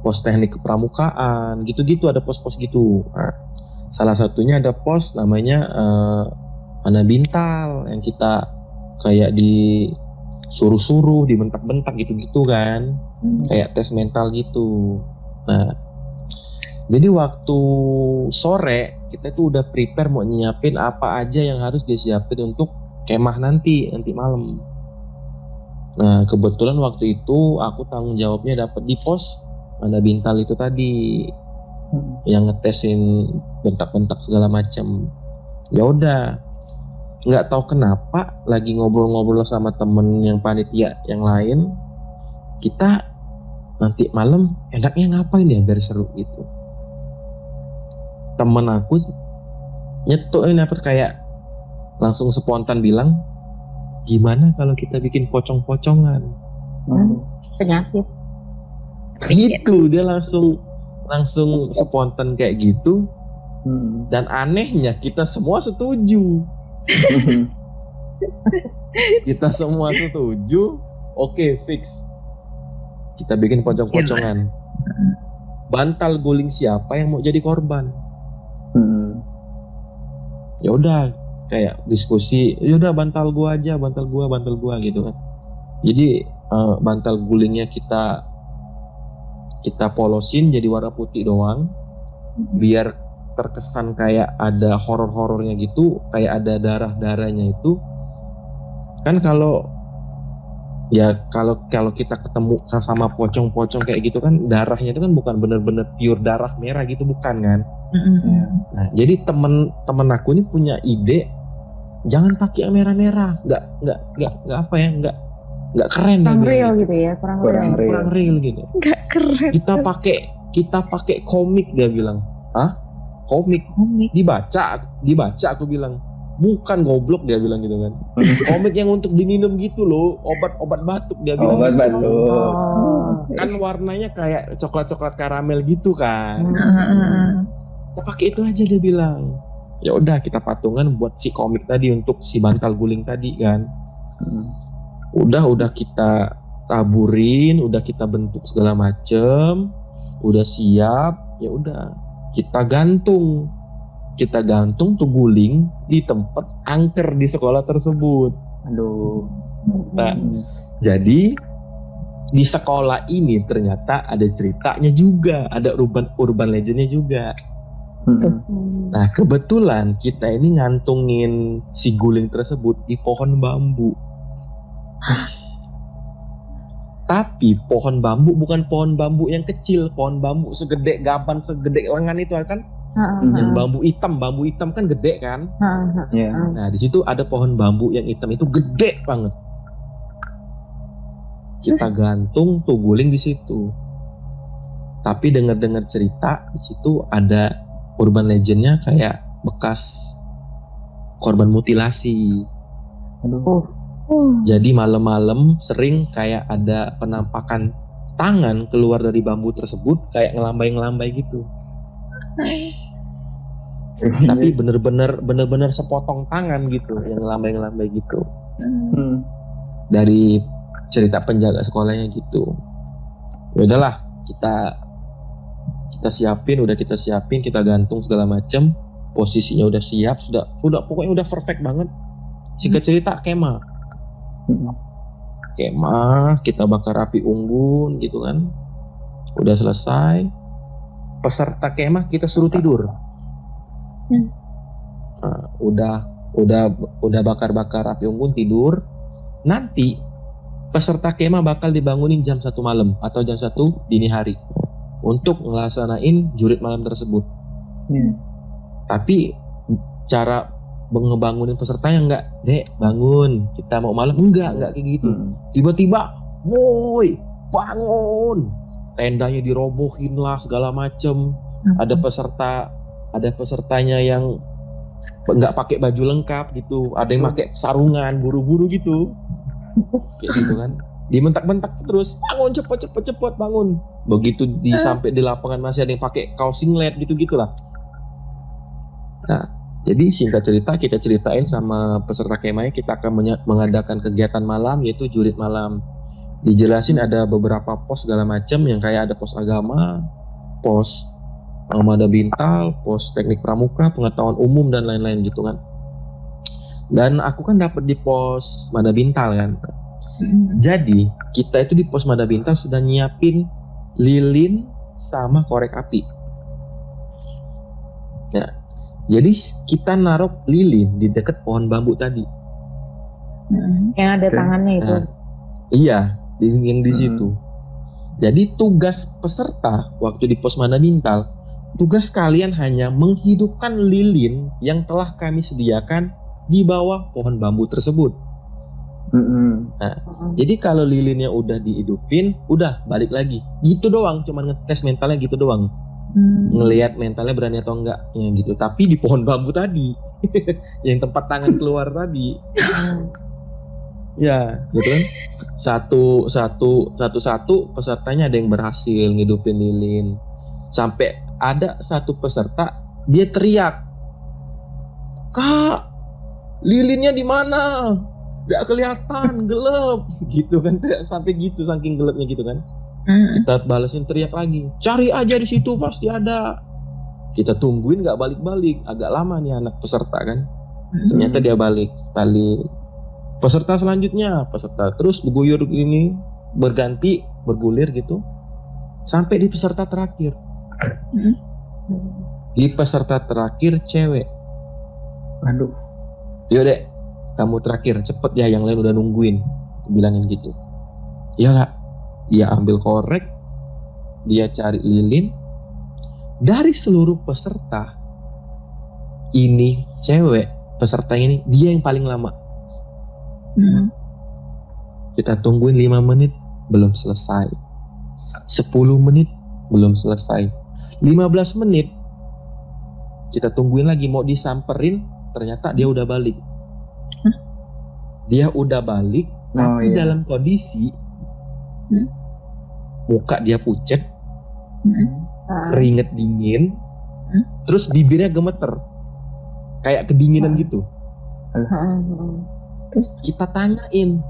Speaker 4: pos teknik kepramukaan, gitu-gitu ada pos-pos gitu. Nah, salah satunya ada pos namanya eh, mana bintal yang kita kayak di suruh-suruh, dibentak-bentak gitu-gitu kan kayak tes mental gitu. Nah, jadi waktu sore kita tuh udah prepare mau nyiapin apa aja yang harus disiapin untuk kemah nanti nanti malam. Nah, kebetulan waktu itu aku tanggung jawabnya dapat di pos mana bintal itu tadi yang ngetesin bentak-bentak segala macam. Ya udah, nggak tahu kenapa lagi ngobrol-ngobrol sama temen yang panitia yang lain, kita nanti malam enaknya ngapain ya biar seru gitu temen aku nyetuk ini apa kayak langsung spontan bilang gimana kalau kita bikin pocong-pocongan
Speaker 3: Hmm. penyakit
Speaker 4: gitu dia langsung langsung spontan kayak gitu.
Speaker 2: Hmm.
Speaker 4: dan anehnya kita semua setuju. Kita semua setuju. Oke fix. Kita bikin pocong-pocongan. Bantal guling siapa yang mau jadi korban?
Speaker 2: Hmm.
Speaker 4: ya udah kayak diskusi ya udah bantal gua aja bantal gua bantal gua gitu kan. Jadi eh, bantal gulingnya kita kita polosin jadi warna putih doang. Biar terkesan kayak ada horor-horornya gitu kayak ada darah-darahnya itu. Kan kalau ya kalau kalau kita ketemu sama pocong-pocong kayak gitu kan darahnya itu kan bukan bener-bener pure darah merah gitu bukan kan?
Speaker 2: Ya.
Speaker 4: Nah, jadi temen-temen aku ini punya ide jangan pakai yang merah-merah, nggak nggak nggak nggak apa ya, nggak nggak keren
Speaker 3: kurang
Speaker 4: dia
Speaker 3: real gitu ya kurang,
Speaker 2: Kurang
Speaker 3: real
Speaker 2: real.
Speaker 4: kurang real gitu.
Speaker 1: Gak keren.
Speaker 4: Kita pakai kita pakai komik dia bilang, ah komik
Speaker 1: Komik.
Speaker 4: dibaca dibaca aku bilang bukan goblok dia bilang gitu kan komik yang untuk diminum gitu loh obat-obat batuk dia bilang
Speaker 2: Obat
Speaker 4: gitu.
Speaker 2: batuk.
Speaker 3: Oh.
Speaker 4: kan warnanya kayak coklat-coklat karamel gitu kan
Speaker 3: Hmm.
Speaker 4: kita pakai itu aja dia bilang ya udah kita patungan buat si komik tadi untuk si bantal guling tadi kan
Speaker 2: Hmm.
Speaker 4: Udah udah kita taburin udah kita bentuk segala macem udah siap ya udah kita gantung kita gantung tuh guling di tempat angker di sekolah tersebut
Speaker 2: Aduh.
Speaker 4: Nah,
Speaker 2: Hmm.
Speaker 4: jadi di sekolah ini ternyata ada ceritanya juga ada urban urban legendnya juga
Speaker 2: Hmm.
Speaker 3: Hmm.
Speaker 4: Nah kebetulan kita ini ngantungin si guling tersebut di pohon bambu. Tapi pohon bambu bukan pohon bambu yang kecil, pohon bambu segede gaban, segede lengan itu kan,
Speaker 2: Hmm.
Speaker 4: yang bambu hitam, bambu hitam kan gede kan.
Speaker 3: ha, ha.
Speaker 2: Ya.
Speaker 4: Nah di situ ada pohon bambu yang hitam itu gede banget. Kita gantung tuh guling di situ. Tapi dengar-dengar cerita di situ ada urban legendnya kayak bekas korban mutilasi.
Speaker 2: Aduh.
Speaker 3: Oh.
Speaker 4: Jadi malam-malam sering kayak ada penampakan tangan keluar dari bambu tersebut kayak ngelambai-ngelambai gitu. Tapi bener-bener bener-bener sepotong tangan gitu yang ngelambai-ngelambai gitu.
Speaker 2: Hmm.
Speaker 4: Dari cerita penjaga sekolahnya gitu. Ya udahlah, kita kita siapin, udah kita siapin, kita gantung segala macem. Posisinya udah siap, sudah sudah pokoknya udah perfect banget. Singkat cerita kemah.
Speaker 2: Hmm.
Speaker 4: kemah, kita bakar api unggun gitu kan. Udah selesai. Peserta kemah kita suruh tidur.
Speaker 1: Hmm.
Speaker 4: Nah, udah udah udah bakar-bakar api unggun tidur. Nanti peserta kemah bakal dibangunin jam satu malam atau jam satu dini hari untuk ngelaksanain jurit malam tersebut.
Speaker 2: Ya.
Speaker 4: Tapi cara ngebangunin pesertanya enggak, dek bangun, kita mau malam. Enggak, enggak kayak gitu.
Speaker 2: Hmm.
Speaker 4: tiba-tiba woi bangun. Tendanya dirobohin lah segala macem. Ada peserta ada pesertanya yang nggak pakai baju lengkap gitu. Ada yang pakai sarungan buru-buru gitu. Kayak gitu kan. Dimentak-mentak terus bangun cepet cepet cepet bangun. Begitu di sampai di lapangan masih ada yang pakai kaos singlet gitu gitulah nah jadi singkat cerita kita ceritain sama peserta kemahnya kita akan mengadakan kegiatan malam yaitu jurit malam dijelasin ada beberapa pos segala macam yang kayak ada pos agama pos Mada Bintal, pos teknik pramuka, pengetahuan umum dan lain-lain gitu kan. Dan aku kan dapat di pos Mada Bintal kan. Jadi kita itu di pos Mada Bintal sudah nyiapin lilin sama korek api. Ya. Jadi kita naruh lilin di dekat pohon bambu tadi.
Speaker 3: yang ada
Speaker 2: Oke.
Speaker 3: tangannya itu
Speaker 4: Nah, iya, di, yang di
Speaker 2: Hmm.
Speaker 4: situ. Jadi tugas peserta waktu di pos Mada Bintal, tugas kalian hanya menghidupkan lilin yang telah kami sediakan di bawah pohon bambu tersebut.
Speaker 2: Hmm.
Speaker 3: Heeh.
Speaker 4: Jadi kalau lilinnya udah dihidupin, udah balik lagi. Gitu doang, cuman ngetes mentalnya gitu doang.
Speaker 1: Hmm.
Speaker 4: ngelihat mentalnya berani atau enggak ya gitu. Tapi di pohon bambu tadi. Yang tempat tangan keluar tadi. Ya gitu kan. Satu satu satu satu pesertanya ada yang berhasil ngidupin lilin. Sampai ada satu peserta dia teriak kak lilinnya di mana? Nggak kelihatan gelap. Gitu kan. Teriak sampai gitu saking gelapnya gitu kan
Speaker 1: Hmm.
Speaker 4: kita balesin teriak lagi cari aja di situ pasti ada kita tungguin nggak balik-balik agak lama nih anak peserta kan ternyata dia balik balik peserta selanjutnya peserta terus berguyur ini berganti bergulir gitu sampai di peserta terakhir di peserta terakhir cewek
Speaker 2: Aduh.
Speaker 4: Yaudah, kamu terakhir cepet ya yang lain udah nungguin. Aku bilangin gitu. Iya kak. Dia ambil korek, dia cari lilin. Dari seluruh peserta, ini cewek peserta ini dia yang paling lama.
Speaker 1: Hmm.
Speaker 4: Kita tungguin 5 menit belum selesai. 10 menit belum selesai. 15 menit kita tungguin lagi mau disamperin ternyata dia udah balik. Dia udah balik
Speaker 2: Oh,
Speaker 4: tapi
Speaker 2: iya.
Speaker 4: dalam kondisi
Speaker 1: Hmm.
Speaker 4: Muka dia pucet,
Speaker 1: Hmm.
Speaker 3: Ah,
Speaker 4: keringet dingin,
Speaker 1: Hmm.
Speaker 4: terus bibirnya gemeter. Kayak kedinginan
Speaker 3: Hmm.
Speaker 4: gitu.
Speaker 3: ah.
Speaker 1: Terus
Speaker 4: Kita tanyain.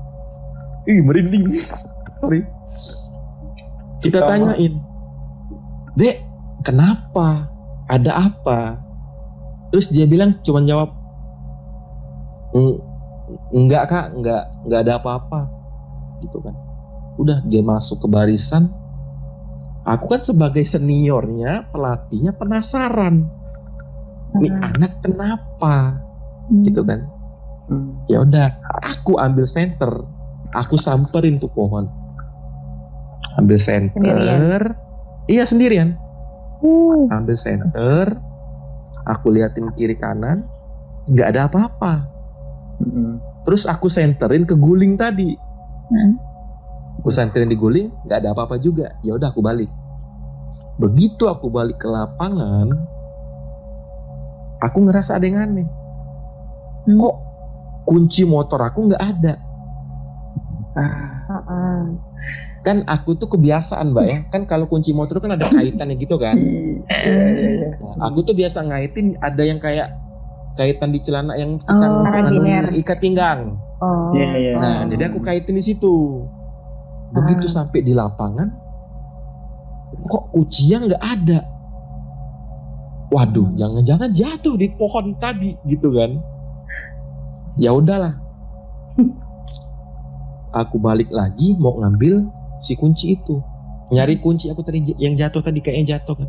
Speaker 4: Ih, merinding. Sorry. Kita
Speaker 2: Sama.
Speaker 4: tanyain. Dek, kenapa? Ada apa? Terus dia bilang cuman jawab "Eng- enggak kak, enggak enggak ada apa-apa. Gitu kan. Udah dia masuk ke barisan. Aku kan sebagai seniornya, pelatihnya penasaran. Nih
Speaker 3: Ah.
Speaker 4: anak kenapa?
Speaker 1: Hmm.
Speaker 4: Gitu kan
Speaker 2: Hmm.
Speaker 4: ya udah aku ambil center aku samperin tuh pohon ambil center
Speaker 3: Sendirian?
Speaker 4: iya sendirian
Speaker 1: Uh.
Speaker 4: ambil center aku liatin kiri kanan nggak ada apa-apa
Speaker 2: Hmm.
Speaker 4: terus aku senterin ke guling tadi
Speaker 1: Hmm.
Speaker 4: Aku senterin di guling nggak ada apa-apa juga ya udah aku balik begitu aku balik ke lapangan aku ngerasa ada yang aneh
Speaker 1: Hmm.
Speaker 4: kok kunci motor aku nggak ada
Speaker 2: Ah,
Speaker 3: Ah,
Speaker 4: kan aku tuh kebiasaan mbak ya kan kalau kunci motor kan ada kaitannya gitu kan
Speaker 2: iya, iya, iya.
Speaker 4: Nah, aku tuh biasa ngaitin ada yang kayak kaitan di celana yang kita
Speaker 1: Oh,
Speaker 3: karabiner.
Speaker 4: ikat pinggang
Speaker 3: Oh.
Speaker 4: Nah
Speaker 3: Oh.
Speaker 4: jadi aku kaitin di situ begitu
Speaker 3: Ah.
Speaker 4: sampai di lapangan kok kuncinya nggak ada? Waduh jangan-jangan jatuh di pohon tadi gitu kan? Ya udahlah. Aku balik lagi mau ngambil si kunci itu. Nyari kunci aku tadi yang jatuh tadi kayaknya jatuh kan?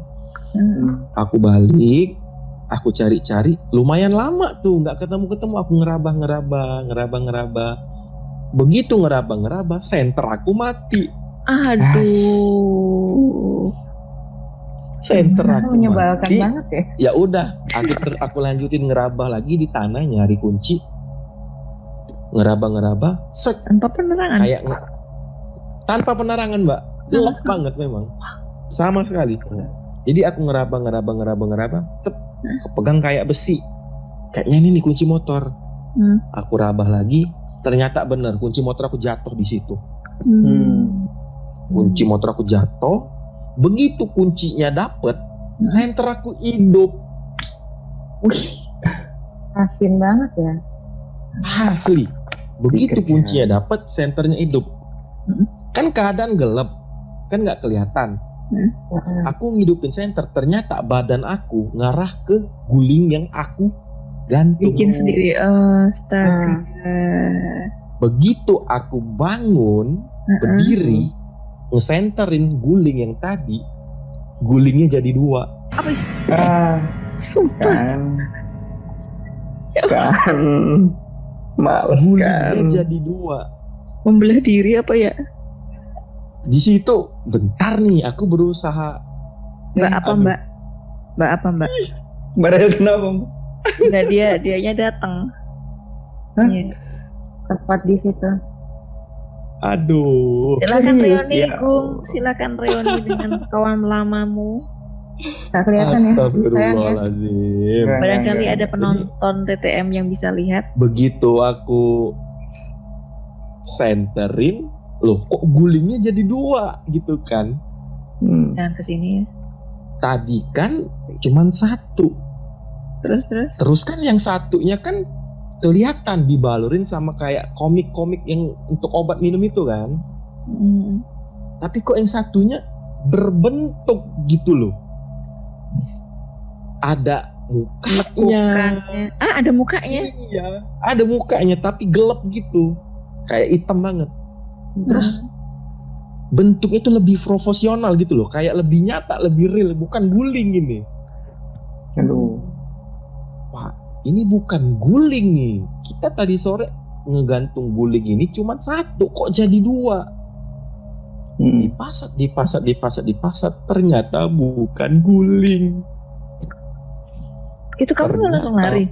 Speaker 1: Hmm.
Speaker 4: aku balik aku cari-cari lumayan lama tuh nggak ketemu-ketemu aku ngerabah ngerabah ngerabah ngerabah begitu ngerabah senter aku mati.
Speaker 1: Aduh.
Speaker 4: senter
Speaker 3: Ah,
Speaker 4: aku
Speaker 3: menyebalkan
Speaker 4: mati.
Speaker 3: banget ya.
Speaker 4: ya udah aku ter- aku lanjutin ngerabah lagi di tanah nyari kunci. Ngerabah set.
Speaker 1: Tanpa penerangan.
Speaker 4: kayak nge- tanpa penerangan mbak. Gelap banget. memang. Sama sekali. Jadi aku ngeraba ngeraba ngeraba ngeraba tep kepegang kayak besi. Kayaknya ini nih kunci motor.
Speaker 1: Hmm.
Speaker 4: aku rabah lagi ternyata bener kunci motor aku jatuh di situ
Speaker 1: Hmm.
Speaker 4: kunci motor aku jatuh begitu kuncinya dapet
Speaker 1: Hmm.
Speaker 4: senter aku hidup
Speaker 1: Wih.
Speaker 3: Asin banget ya.
Speaker 4: asli begitu
Speaker 2: Dikerja.
Speaker 4: kuncinya dapet senternya hidup
Speaker 1: Hmm.
Speaker 4: kan keadaan gelap kan nggak kelihatan
Speaker 3: Ah,
Speaker 4: aku ngidupin senter ternyata badan aku ngarah ke guling yang aku gantung
Speaker 1: Bikin sendiri. Astaga.
Speaker 4: begitu aku bangun
Speaker 1: Heeh.
Speaker 4: berdiri ngesenterin guling yang tadi gulingnya jadi dua
Speaker 1: Apa sih?
Speaker 2: Ah,
Speaker 1: Sumpah.
Speaker 2: kan. Kan. Males
Speaker 4: gulingnya
Speaker 2: kan.
Speaker 4: jadi dua
Speaker 1: Membelah diri apa ya?
Speaker 4: di situ bentar nih aku berusaha
Speaker 1: Mbak
Speaker 4: Eh,
Speaker 1: apa
Speaker 4: aduh.
Speaker 1: mbak? Mbak apa mbak?
Speaker 2: Badan kenapa?
Speaker 1: Enggak dia dianya datang.
Speaker 2: Hah?
Speaker 1: Iya.
Speaker 3: tepat di situ.
Speaker 4: aduh
Speaker 1: Silakan
Speaker 2: Serius,
Speaker 1: reuni
Speaker 2: ya.
Speaker 1: Gung, silakan reuni dengan kawan lamamu.
Speaker 3: Nggak kelihatan ya.
Speaker 4: Astagfirullahaladzim.
Speaker 1: Barangkali ada penonton TTM yang bisa lihat.
Speaker 4: Begitu aku senterin, loh kok gulingnya jadi dua gitu kan?
Speaker 2: Hmm.
Speaker 1: Jangan ke sini ya.
Speaker 4: Tadi kan cuman satu.
Speaker 1: Terus terus.
Speaker 4: Terus kan yang satunya kan kelihatan dibalurin sama kayak komik-komik yang untuk obat minum itu kan.
Speaker 1: Hmm.
Speaker 4: Tapi kok yang satunya berbentuk gitu loh. Ada mukanya.
Speaker 1: Mukanya. Ah ada mukanya.
Speaker 4: Iya, ada mukanya tapi gelap gitu. Kayak hitam banget. Terus bentuknya itu lebih profesional gitu loh, kayak lebih nyata, lebih real, bukan guling ini.
Speaker 2: Aduh.
Speaker 4: Ini bukan guling nih. Kita tadi sore ngegantung guling ini cuma satu, kok jadi dua?
Speaker 2: Hmm.
Speaker 4: Dipasat, dipasat, dipasat, dipasat. Ternyata bukan guling.
Speaker 1: Itu kamu nggak langsung lari.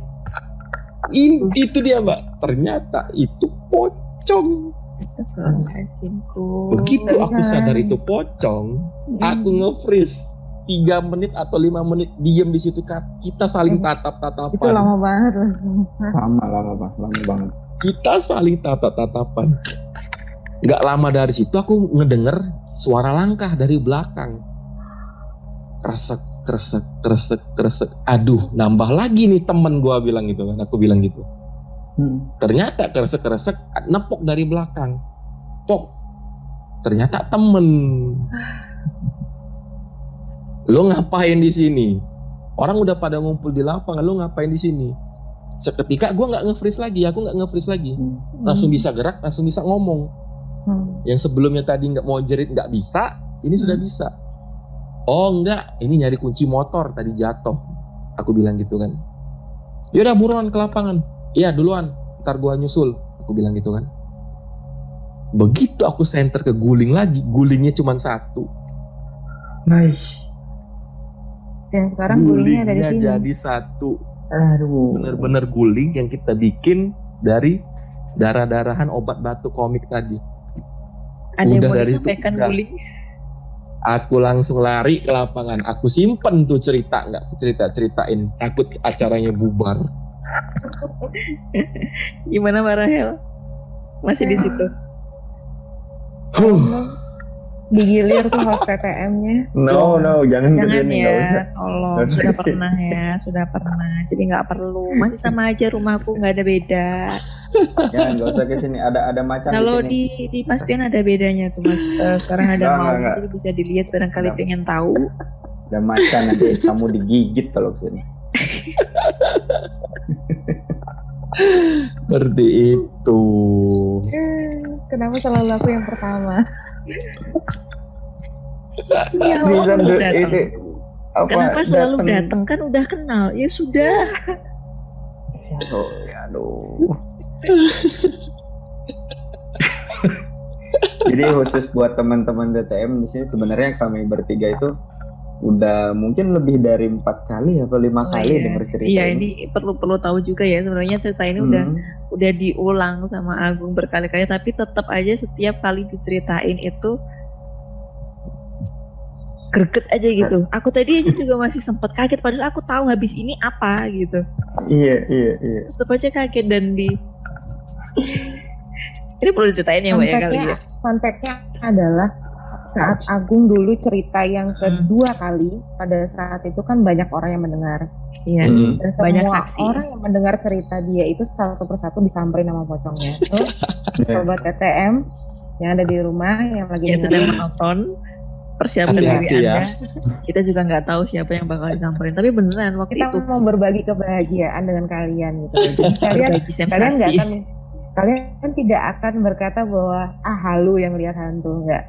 Speaker 4: Ini, itu dia mbak. Ternyata itu pocong.
Speaker 1: Astagfirullahaladzimku.
Speaker 4: Begitu aku sadar itu pocong,
Speaker 1: Hmm.
Speaker 4: aku nge-freeze tiga menit atau lima menit diem di situ Kak. kita saling tatap tatapan
Speaker 3: Itu lama banget langsung.
Speaker 2: Lama, lama, Pak. Lama banget.
Speaker 4: kita saling tatap tatapan nggak lama dari situ aku ngedenger suara langkah dari belakang kresek kresek kresek kresek aduh nambah lagi nih temen gua bilang gitu kan aku bilang gitu
Speaker 2: Hmm.
Speaker 4: ternyata kresek kresek nepok dari belakang pok ternyata temen lo ngapain di sini? Orang udah pada ngumpul di lapangan lo ngapain di sini? Seketika gua nggak nge-freeze lagi aku nggak nge-freeze lagi.
Speaker 2: Hmm.
Speaker 4: langsung bisa gerak langsung bisa ngomong.
Speaker 3: Hmm.
Speaker 4: yang sebelumnya tadi nggak mau jerit nggak bisa ini sudah bisa. Oh enggak ini nyari kunci motor tadi jatuh. Aku bilang gitu kan. Yaudah buruan ke lapangan. Iya duluan. Ntar gua nyusul. Aku bilang gitu kan. Begitu aku center ke guling lagi gulingnya cuma satu.
Speaker 2: Nice.
Speaker 3: Dan sekarang gulingnya ada di
Speaker 4: Gulingnya
Speaker 3: sini.
Speaker 4: jadi satu
Speaker 2: Aduh.
Speaker 4: bener-bener guling yang kita bikin dari darah-darahan obat batuk komik tadi
Speaker 1: Ada yang
Speaker 4: Udah
Speaker 1: mau
Speaker 4: dari itu,
Speaker 1: disampaikan
Speaker 4: udah.
Speaker 1: guling?
Speaker 4: aku langsung lari ke lapangan aku simpen tuh cerita nggak cerita ceritain takut acaranya bubar
Speaker 1: Gimana Mbak Rahel? Masih di situ.
Speaker 4: huh,
Speaker 3: Digilir tuh host TTM-nya.
Speaker 2: No, no, jangan
Speaker 1: Jangan
Speaker 2: ke sini,
Speaker 1: ya,
Speaker 2: usah.
Speaker 1: tolong.
Speaker 2: Usah
Speaker 1: Sudah
Speaker 2: ke sini.
Speaker 1: pernah ya, sudah pernah. Jadi nggak perlu. Masih sama aja rumahku nggak ada beda.
Speaker 2: Jangan, nggak usah ke sini. Ada ada macan
Speaker 1: Kalau
Speaker 2: di sini.
Speaker 1: di di Paspian ada bedanya tuh mas. Eh, sekarang ada mau, jadi bisa dilihat barangkali
Speaker 2: Nggak.
Speaker 1: pengen tahu.
Speaker 2: Ada macan nanti kamu digigit kalau ke sini.
Speaker 4: seperti itu
Speaker 3: Eh, Kenapa selalu aku yang pertama?
Speaker 1: Ya, datang.
Speaker 2: itu apa?
Speaker 1: Kenapa selalu
Speaker 2: datang-
Speaker 1: kan udah kenal? Ya sudah.
Speaker 2: Aduh, aduh. Jadi khusus buat teman-teman DTM di sini sebenarnya kami bertiga itu udah mungkin lebih dari empat kali atau lima
Speaker 1: Oh,
Speaker 2: kali
Speaker 1: iya.
Speaker 2: denger cerita
Speaker 1: Iya ini perlu perlu tahu juga ya sebenarnya cerita ini udah
Speaker 2: Hmm.
Speaker 1: udah diulang sama Agung berkali-kali tapi tetap aja setiap kali diceritain itu greget aja gitu. Aku tadi aja juga masih sempat kaget padahal aku tahu habis ini apa gitu.
Speaker 2: Iya, iya, iya.
Speaker 1: Tetap aja kaget dan di ini perlu diceritain ya mbak ya kali ya.
Speaker 3: Fact-nya adalah saat Agung dulu cerita yang
Speaker 1: Hmm.
Speaker 3: kedua kali pada saat itu kan banyak orang yang mendengar
Speaker 1: Iya.
Speaker 4: Hmm.
Speaker 3: dan semua
Speaker 1: Banyak saksi.
Speaker 3: orang yang mendengar cerita dia itu satu persatu disamperin sama pocongnya. Terus sobat TTM yang ada di rumah yang lagi
Speaker 1: Yang sedang menonton persiapkan diri
Speaker 4: ya.
Speaker 1: anda. Kita juga nggak tahu siapa yang bakal disamperin. Tapi beneran waktu
Speaker 3: kita
Speaker 1: itu
Speaker 3: mau berbagi kebahagiaan dengan kalian gitu. Kalian kalian nggak akan kalian kan tidak akan berkata bahwa ah halu yang lihat hantu nggak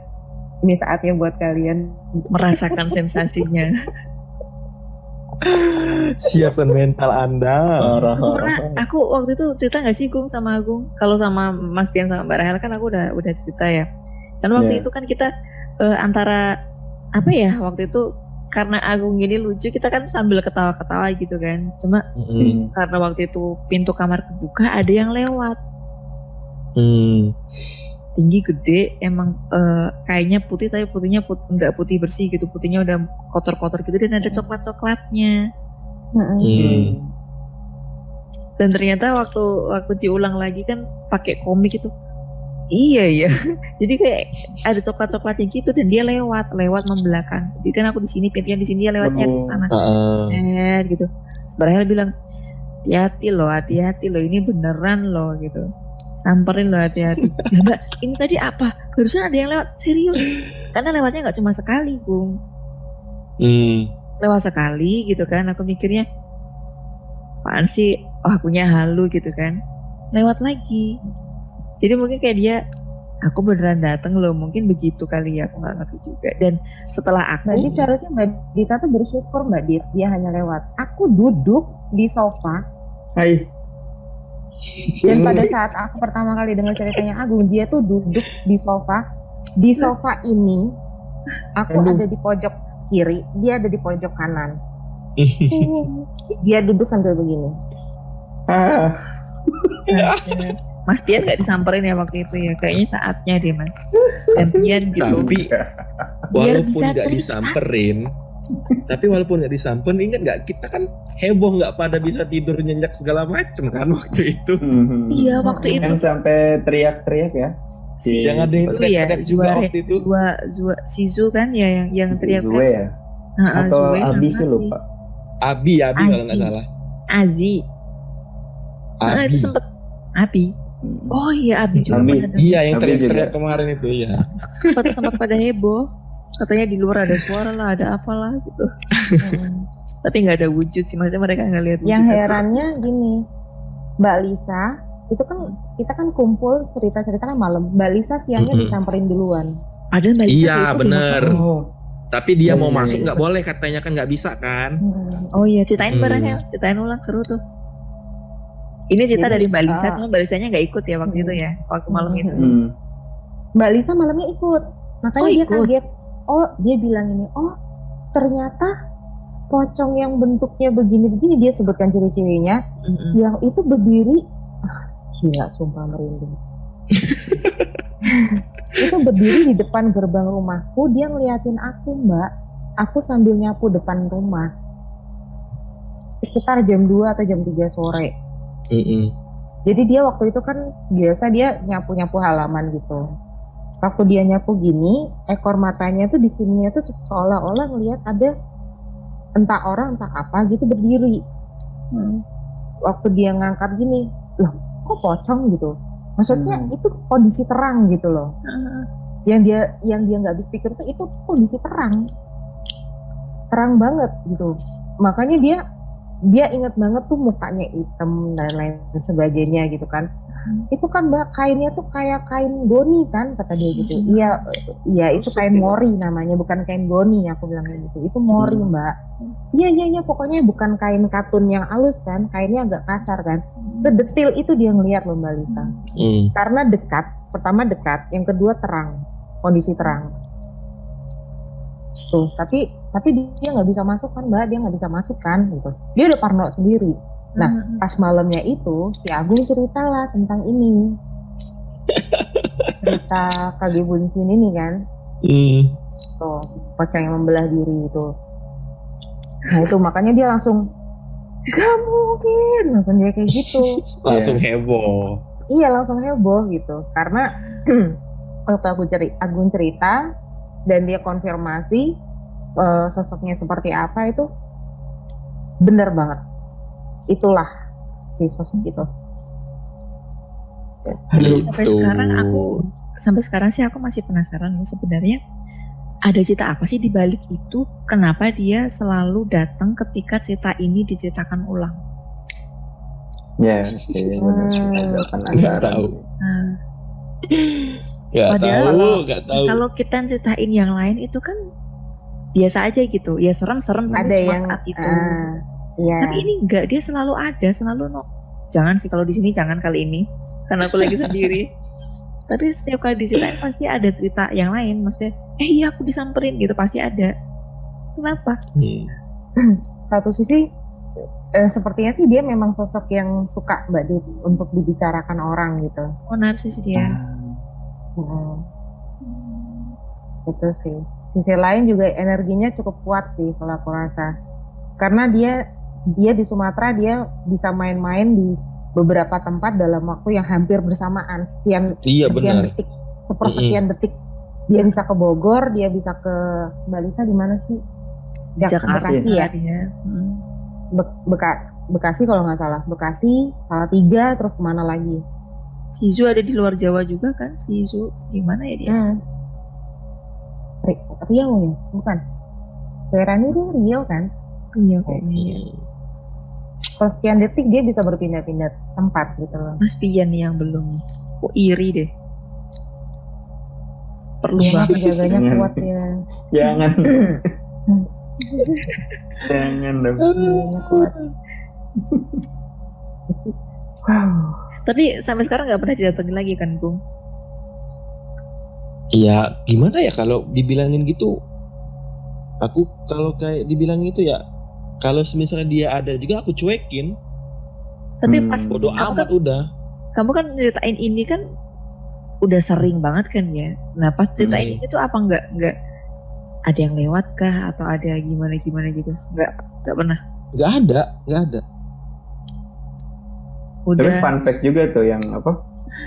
Speaker 3: ini saatnya buat kalian
Speaker 1: merasakan sensasinya.
Speaker 4: siapkan mental anda
Speaker 1: Aku pernah,
Speaker 2: parah.
Speaker 1: aku waktu itu cerita nggak sih Gung sama Agung? Kalau sama Mas Pian sama Mbak Rahel kan aku udah udah cerita ya. Dan waktu
Speaker 2: Iya.
Speaker 1: itu kan kita eh, antara apa ya waktu itu karena Agung ini lucu kita kan sambil ketawa-ketawa gitu kan. Cuma
Speaker 4: Mm-mm.
Speaker 1: karena waktu itu pintu kamar kebuka ada yang lewat.
Speaker 4: Hmm.
Speaker 1: Tinggi gede emang eh, kayaknya putih tapi putihnya put, nggak putih bersih gitu putihnya udah kotor-kotor gitu dan ada coklat coklatnya
Speaker 3: Mm-mm.
Speaker 4: Hmm.
Speaker 1: dan ternyata waktu waktu diulang lagi kan pakai komik itu iya ya jadi kayak ada coklat coklatnya gitu dan dia lewat lewat membelakang jadi kan aku di sini pintunya di sini dia lewatnya ke
Speaker 2: Oh.
Speaker 1: sana
Speaker 4: Heeh.
Speaker 1: eh gitu Sebenarnya bilang hati-hati loh hati-hati loh ini beneran loh gitu samperin loh hati-hati. "Ya, mbak ini tadi apa? Barusan ada yang lewat. Serius? Karena lewatnya nggak cuma sekali bung.
Speaker 4: Hmm.
Speaker 1: lewat sekali gitu kan. Aku mikirnya apaan sih? Oh akunya halu gitu kan. Lewat lagi. Jadi mungkin kayak dia aku beneran dateng loh mungkin begitu kali ya aku nggak ngerti juga. Dan setelah
Speaker 3: Mbak
Speaker 1: aku
Speaker 3: Dit seharusnya Mbak Dita tuh bersyukur Mbak Dit dia hanya lewat. Aku duduk di sofa.
Speaker 2: Hai.
Speaker 3: Dan pada saat aku pertama kali dengar ceritanya Agung dia tuh duduk di sofa. Di sofa ini aku
Speaker 2: Aduh.
Speaker 3: ada di pojok kiri, dia ada di pojok kanan. Dia duduk sambil begini.
Speaker 2: Ah,
Speaker 1: Mas Pian nggak disamperin ya waktu itu ya kayaknya saatnya deh Mas gantian gitu
Speaker 4: Tapi
Speaker 1: Biar
Speaker 4: walaupun
Speaker 1: bisa
Speaker 4: nggak disamperin, tapi walaupun nggak disamperin, ingat nggak kita kan heboh nggak pada bisa tidur nyenyak segala macem kan waktu itu.
Speaker 2: mhm.
Speaker 1: iya waktu itu
Speaker 2: Yang sampai teriak-teriak ya.
Speaker 1: si
Speaker 4: Yang ada yang
Speaker 1: itu ya
Speaker 4: teriak-teriak juga
Speaker 1: Zua,
Speaker 4: waktu itu.
Speaker 1: Zua, Zua, si Zu kan ya yang yang teriak
Speaker 2: Zue ya. Atau Abi sih lupa.
Speaker 4: Abi, Abi kalau nggak salah.
Speaker 1: Azi
Speaker 4: Abi.
Speaker 1: itu sempet Abi
Speaker 2: Hmm.
Speaker 1: oh iya Abi juga
Speaker 2: Abi.
Speaker 4: Iya, yang teriak-teriak kemarin itu ya.
Speaker 1: sempat sempat pada heboh katanya di luar ada suara lah ada apalah gitu
Speaker 3: Mm.
Speaker 1: tapi nggak ada wujud sih maksudnya mereka nggak lihat
Speaker 3: Yang
Speaker 1: wujud.
Speaker 3: herannya gini, Mbak Lisa itu kan kita kan kumpul cerita-cerita kan malam. Mbak Lisa siangnya
Speaker 4: Mm-mm.
Speaker 3: disamperin duluan.
Speaker 1: ada Mbak Lisa
Speaker 4: Iya, bener.
Speaker 1: belakang.
Speaker 2: Oh,
Speaker 4: Tapi dia mau
Speaker 2: Iya, iya,
Speaker 4: masuk
Speaker 2: iya.
Speaker 4: nggak boleh katanya kan nggak bisa kan.
Speaker 3: Mm.
Speaker 1: oh iya ceritain
Speaker 4: Hmm.
Speaker 1: bareng ya ceritain ulang seru tuh ini cerita
Speaker 3: Jadi,
Speaker 1: dari Mbak Lisa
Speaker 3: ah.
Speaker 1: cuma Mbak Lisanya nggak ikut ya waktu
Speaker 3: Hmm.
Speaker 1: itu ya waktu malam itu
Speaker 2: hmm.
Speaker 3: Mbak Lisa malamnya ikut. Makanya
Speaker 1: Oh,
Speaker 3: dia
Speaker 1: ikut.
Speaker 3: kaget. Oh, dia bilang ini, oh ternyata pocong yang bentuknya begini-begini dia sebutkan ciri-cirinya
Speaker 1: Mm-mm.
Speaker 3: yang itu berdiri ah, gila sumpah merinding. itu berdiri di depan gerbang rumahku dia ngeliatin aku mbak aku sambil nyapu depan rumah sekitar jam 2 atau jam 3 sore
Speaker 4: Mm-mm.
Speaker 3: jadi dia waktu itu kan biasa dia nyapu-nyapu halaman gitu. Waktu dia nyapu gini, ekor matanya tuh di sininya tuh seolah-olah ngelihat ada entah orang entah apa gitu berdiri. Hmm. Waktu dia ngangkat gini, loh kok pocong gitu? Maksudnya
Speaker 2: Hmm.
Speaker 3: itu kondisi terang gitu loh. Yang dia yang dia nggak habis pikir tuh itu kondisi terang, terang banget gitu. Makanya dia dia inget banget tuh mukanya hitam dan lain sebagainya gitu kan. Itu kan mbak kainnya tuh kayak kain goni kan kata dia gitu. Iya iya itu kain mori namanya bukan kain goni aku bilang gitu. Itu mori
Speaker 2: Hmm.
Speaker 3: mbak. Iya iya iya pokoknya bukan kain katun yang halus kan kainnya agak kasar kan. Sedetil itu dia ngeliat loh mbak Lisa.
Speaker 4: Mm.
Speaker 3: karena dekat pertama dekat yang kedua terang kondisi terang tuh tapi tapi dia nggak bisa masuk kan mbak? Dia nggak bisa masuk kan gitu. Dia udah parno sendiri. Nah,
Speaker 1: mm-mm.
Speaker 3: pas malamnya itu si Agung cerita lah tentang ini. Cerita kage bunsin ini kan.
Speaker 4: Mm.
Speaker 3: tuh pocong yang membelah diri itu. Nah itu makanya dia langsung gak mungkin. Langsung dia kayak gitu.
Speaker 4: Langsung heboh.
Speaker 3: iya langsung heboh gitu. Karena waktu aku ceri Agung cerita dan dia konfirmasi eh, sosoknya seperti apa itu bener banget itulah si sosok itu
Speaker 1: Jadi sampai sekarang aku sampai sekarang sih aku masih penasaran ya sebenarnya ada cerita apa sih di balik itu kenapa dia selalu datang ketika cerita ini diceritakan ulang
Speaker 2: Ya, sih benar.
Speaker 3: Hmm.
Speaker 2: Penasaran.
Speaker 1: Nah,
Speaker 4: Gak
Speaker 1: Padahal
Speaker 4: tahu,
Speaker 1: kalau-
Speaker 4: gak tahu.
Speaker 1: kalau kita ceritain yang lain itu kan biasa aja gitu. Ya serem-serem tapi
Speaker 3: ada
Speaker 1: cuma
Speaker 3: yang
Speaker 1: saat itu.
Speaker 3: ah, iya.
Speaker 1: Tapi ini enggak dia selalu ada selalu no. Jangan sih kalau di sini jangan kali ini karena aku lagi sendiri. Tapi setiap kali diceritain pasti ada cerita yang lain maksudnya eh iya aku disamperin gitu pasti ada. Kenapa?
Speaker 4: Hmm.
Speaker 3: satu sisi eh, sepertinya sih dia memang sosok yang suka mbak Dit untuk dibicarakan orang gitu.
Speaker 1: Oh narsis dia.
Speaker 2: Ah,
Speaker 3: Mm. Itu sih. Sisi lain juga energinya cukup kuat sih kalau aku rasa. Karena dia dia di Sumatera dia bisa main-main di beberapa tempat dalam waktu yang hampir bersamaan sekian
Speaker 4: Iya
Speaker 3: sekian
Speaker 4: benar.
Speaker 3: detik sepersekian detik dia bisa ke Bogor dia bisa ke Mbak Lisa di mana sih Jak-
Speaker 1: Jakarta
Speaker 3: Bekasi ya.
Speaker 1: Hmm.
Speaker 3: Be- Beka- Bekasi kalau nggak salah Bekasi Salatiga terus ke mana lagi
Speaker 1: Si Zu ada di luar Jawa juga kan? Si Zu di mana ya dia?
Speaker 3: hmm. Ri- Riau ya bukan Verani itu Riau kan
Speaker 1: Iya kayaknya.
Speaker 3: kalau sekian detik dia bisa berpindah-pindah tempat gitu loh
Speaker 1: Mas Pian nih yang belum. Oh iri deh. Perlu
Speaker 3: mah
Speaker 1: banget.
Speaker 3: penjaganya
Speaker 2: Jangan.
Speaker 3: kuat ya
Speaker 2: Jangan. Jangan dong.
Speaker 3: kuat
Speaker 1: Tapi sampai sekarang nggak pernah didatengin lagi kan, Bung?
Speaker 4: Iya, gimana ya kalau dibilangin gitu? Aku kalau kayak dibilangin itu ya, kalau misalnya dia ada juga aku cuekin,
Speaker 1: Tapi
Speaker 2: Hmm.
Speaker 1: pas
Speaker 4: bodoh amat
Speaker 1: kan,
Speaker 4: udah.
Speaker 1: kamu kan ceritain ini kan udah sering banget kan ya. Nah pas ceritain
Speaker 4: Hmm.
Speaker 1: ini tuh apa nggak nggak ada yang lewat kah atau ada gimana gimana gitu? Nggak nggak pernah.
Speaker 4: Nggak ada, nggak ada.
Speaker 2: Tapi
Speaker 1: Udah.
Speaker 2: fun fact juga tuh yang apa?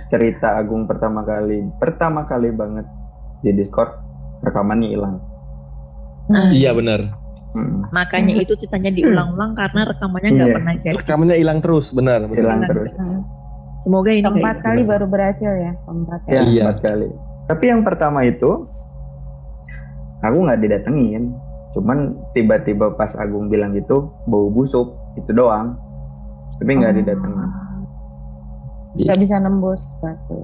Speaker 2: Cerita Agung pertama kali, pertama kali banget di Discord rekamannya hilang.
Speaker 1: Ah,
Speaker 4: Iya benar.
Speaker 2: Hmm,
Speaker 1: Makanya itu ceritanya diulang-ulang karena rekamannya nggak
Speaker 2: Iya.
Speaker 1: pernah jadi.
Speaker 4: Rekamannya hilang terus, benar.
Speaker 2: hilang terus.
Speaker 3: Hmm.
Speaker 1: Semoga ini gitu.
Speaker 3: kali baru berhasil ya keempat
Speaker 2: Ya,
Speaker 3: kali
Speaker 4: Iya.
Speaker 2: empat kali. Tapi yang pertama itu aku nggak didatengin. Cuman tiba-tiba pas Agung bilang gitu bau busuk itu doang. Tapi nggak
Speaker 3: Oh.
Speaker 2: didatengin.
Speaker 3: Nggak bisa nembus batu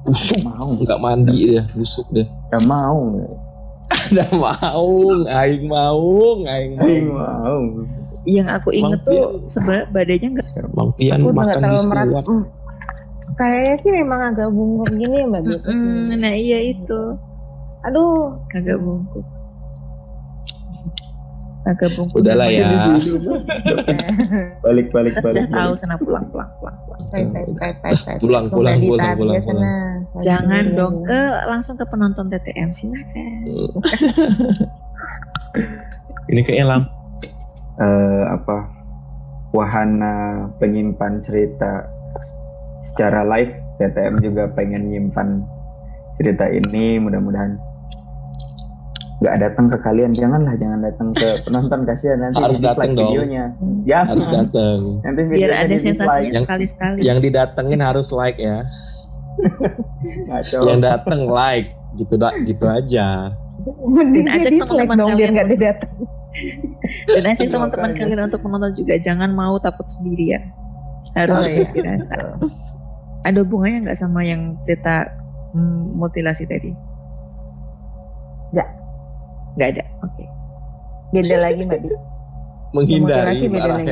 Speaker 4: Busuk,
Speaker 2: Mau.
Speaker 4: nggak mandi dia, busuk deh.
Speaker 2: Gak mau.
Speaker 4: Nggak mau, aing mau, aing mau.
Speaker 2: Aing mau.
Speaker 1: Yang aku inget tuh sebenarnya badannya nggak
Speaker 4: Bang Pian
Speaker 3: aku nggak
Speaker 4: makan
Speaker 3: terlalu
Speaker 4: di
Speaker 3: merat
Speaker 4: seluak.
Speaker 3: Hmm. kayaknya sih memang agak bungkuk gini ya mbak gitu
Speaker 1: Mm, nah iya itu
Speaker 3: aduh
Speaker 1: agak bungkuk. Agak bungkuk.
Speaker 4: Udahlah ya.
Speaker 2: Balik balik
Speaker 1: Kita sudah
Speaker 2: balik.
Speaker 1: tahu
Speaker 2: balik.
Speaker 1: sana pulang pulang pulang. pulang.
Speaker 4: Pulang, pulang, pulang, pulang.
Speaker 1: Jangan
Speaker 3: Iya,
Speaker 1: dong ke langsung ke penonton TTM silakan.
Speaker 4: Ini kayaknya lamp.
Speaker 2: Eh, apa? Wahana penyimpan cerita secara live. TTM juga pengen nyimpan cerita ini. Mudah-mudahan nggak datang ke kalian. Janganlah, jangan datang ke penonton kasihan nanti
Speaker 4: Harus datang dong.
Speaker 2: videonya. Jangan.
Speaker 4: Harus datang.
Speaker 2: Nanti
Speaker 1: Biar ada sensasinya
Speaker 4: Yang-
Speaker 1: sekali-sekali.
Speaker 4: Yang didatengin harus like ya. Yang datang like, gitu dah, gitu aja.
Speaker 3: Mending
Speaker 1: Dan ajak teman-teman
Speaker 3: dong biar
Speaker 1: kalian
Speaker 3: nggak
Speaker 1: untuk-
Speaker 3: didatang
Speaker 1: Dan ajak teman-teman kalian untuk menonton juga. Jangan mau takut sendirian. Harus
Speaker 3: Oh, iya.
Speaker 1: rasa. Ada hubungannya nggak sama yang cerita mm, mutilasi tadi?
Speaker 3: Nggak.
Speaker 1: Ada. Oke.
Speaker 3: beda lagi mbak Dita
Speaker 4: Menghindari
Speaker 3: Mutilasi beda lagi.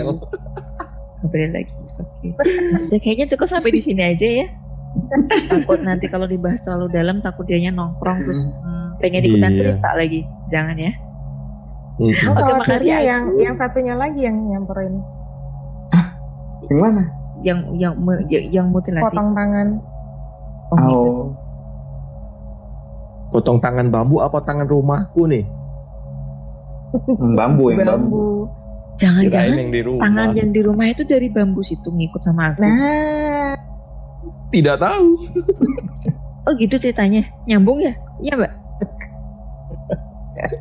Speaker 1: Boleh lagi. Oke. Sudah kayaknya cukup sampai di sini aja ya. takut nanti kalau dibahas terlalu dalam takut dianya nongkrong terus hmm, pengen ikutan
Speaker 4: Iya.
Speaker 1: cerita lagi. Jangan ya.
Speaker 3: Oh,
Speaker 1: Oke,
Speaker 3: khawatirnya
Speaker 1: makasih,
Speaker 3: yang yang satunya lagi yang nyamperin
Speaker 2: Yang mana?
Speaker 1: Yang yang yang, yang mutilasi.
Speaker 3: potong tangan
Speaker 1: Oh, gitu.
Speaker 2: Oh,
Speaker 4: Potong tangan bambu apa tangan rumahku nih?
Speaker 2: yang bambu yang bambu.
Speaker 1: Jangan-jangan
Speaker 4: Kirain yang di rumah.
Speaker 1: tangan yang di rumah itu dari bambu situ ngikut sama aku.
Speaker 3: nah
Speaker 4: Tidak tahu.
Speaker 1: Oh gitu ceritanya. Nyambung ya? Iya mbak.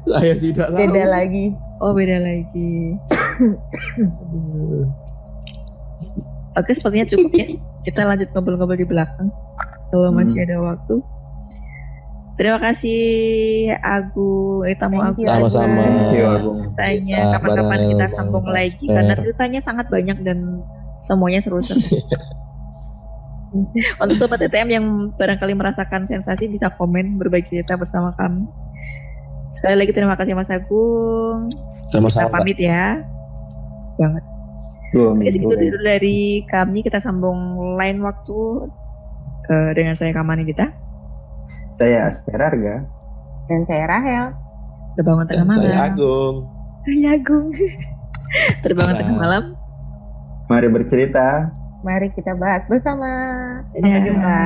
Speaker 4: Saya tidak tahu.
Speaker 3: beda lagi
Speaker 1: Oh beda lagi. Oke sepertinya cukup ya. Kita lanjut ngobrol-ngobrol di belakang. Kalau masih ada waktu. Terima kasih Agu, eh, tamu Agu.
Speaker 4: Sama-sama.
Speaker 2: Agung.
Speaker 1: Ceritanya
Speaker 4: Kita
Speaker 1: kapan-kapan kita sambung
Speaker 4: Master.
Speaker 1: lagi karena ceritanya sangat banyak dan semuanya seru-seru. Untuk sobat TTM yang barangkali merasakan sensasi bisa komen berbagi cerita bersama kami. Sekali lagi terima kasih Mas Agung. Kita
Speaker 4: Sama-sama.
Speaker 1: pamit ya. Banget. Oke, segitu dulu dari kami. Kita sambung lain waktu eh, dengan saya Kamani Dita.
Speaker 2: Saya Asperarga.
Speaker 3: dan saya Rahel
Speaker 1: Terbangun tengah
Speaker 4: Dan
Speaker 1: malam.
Speaker 4: saya Agung.
Speaker 1: Saya Agung. Terbangun
Speaker 4: Nah.
Speaker 1: tengah malam.
Speaker 2: Mari bercerita.
Speaker 3: mari kita bahas bersama. Sampai
Speaker 1: Ya.
Speaker 3: jumpa.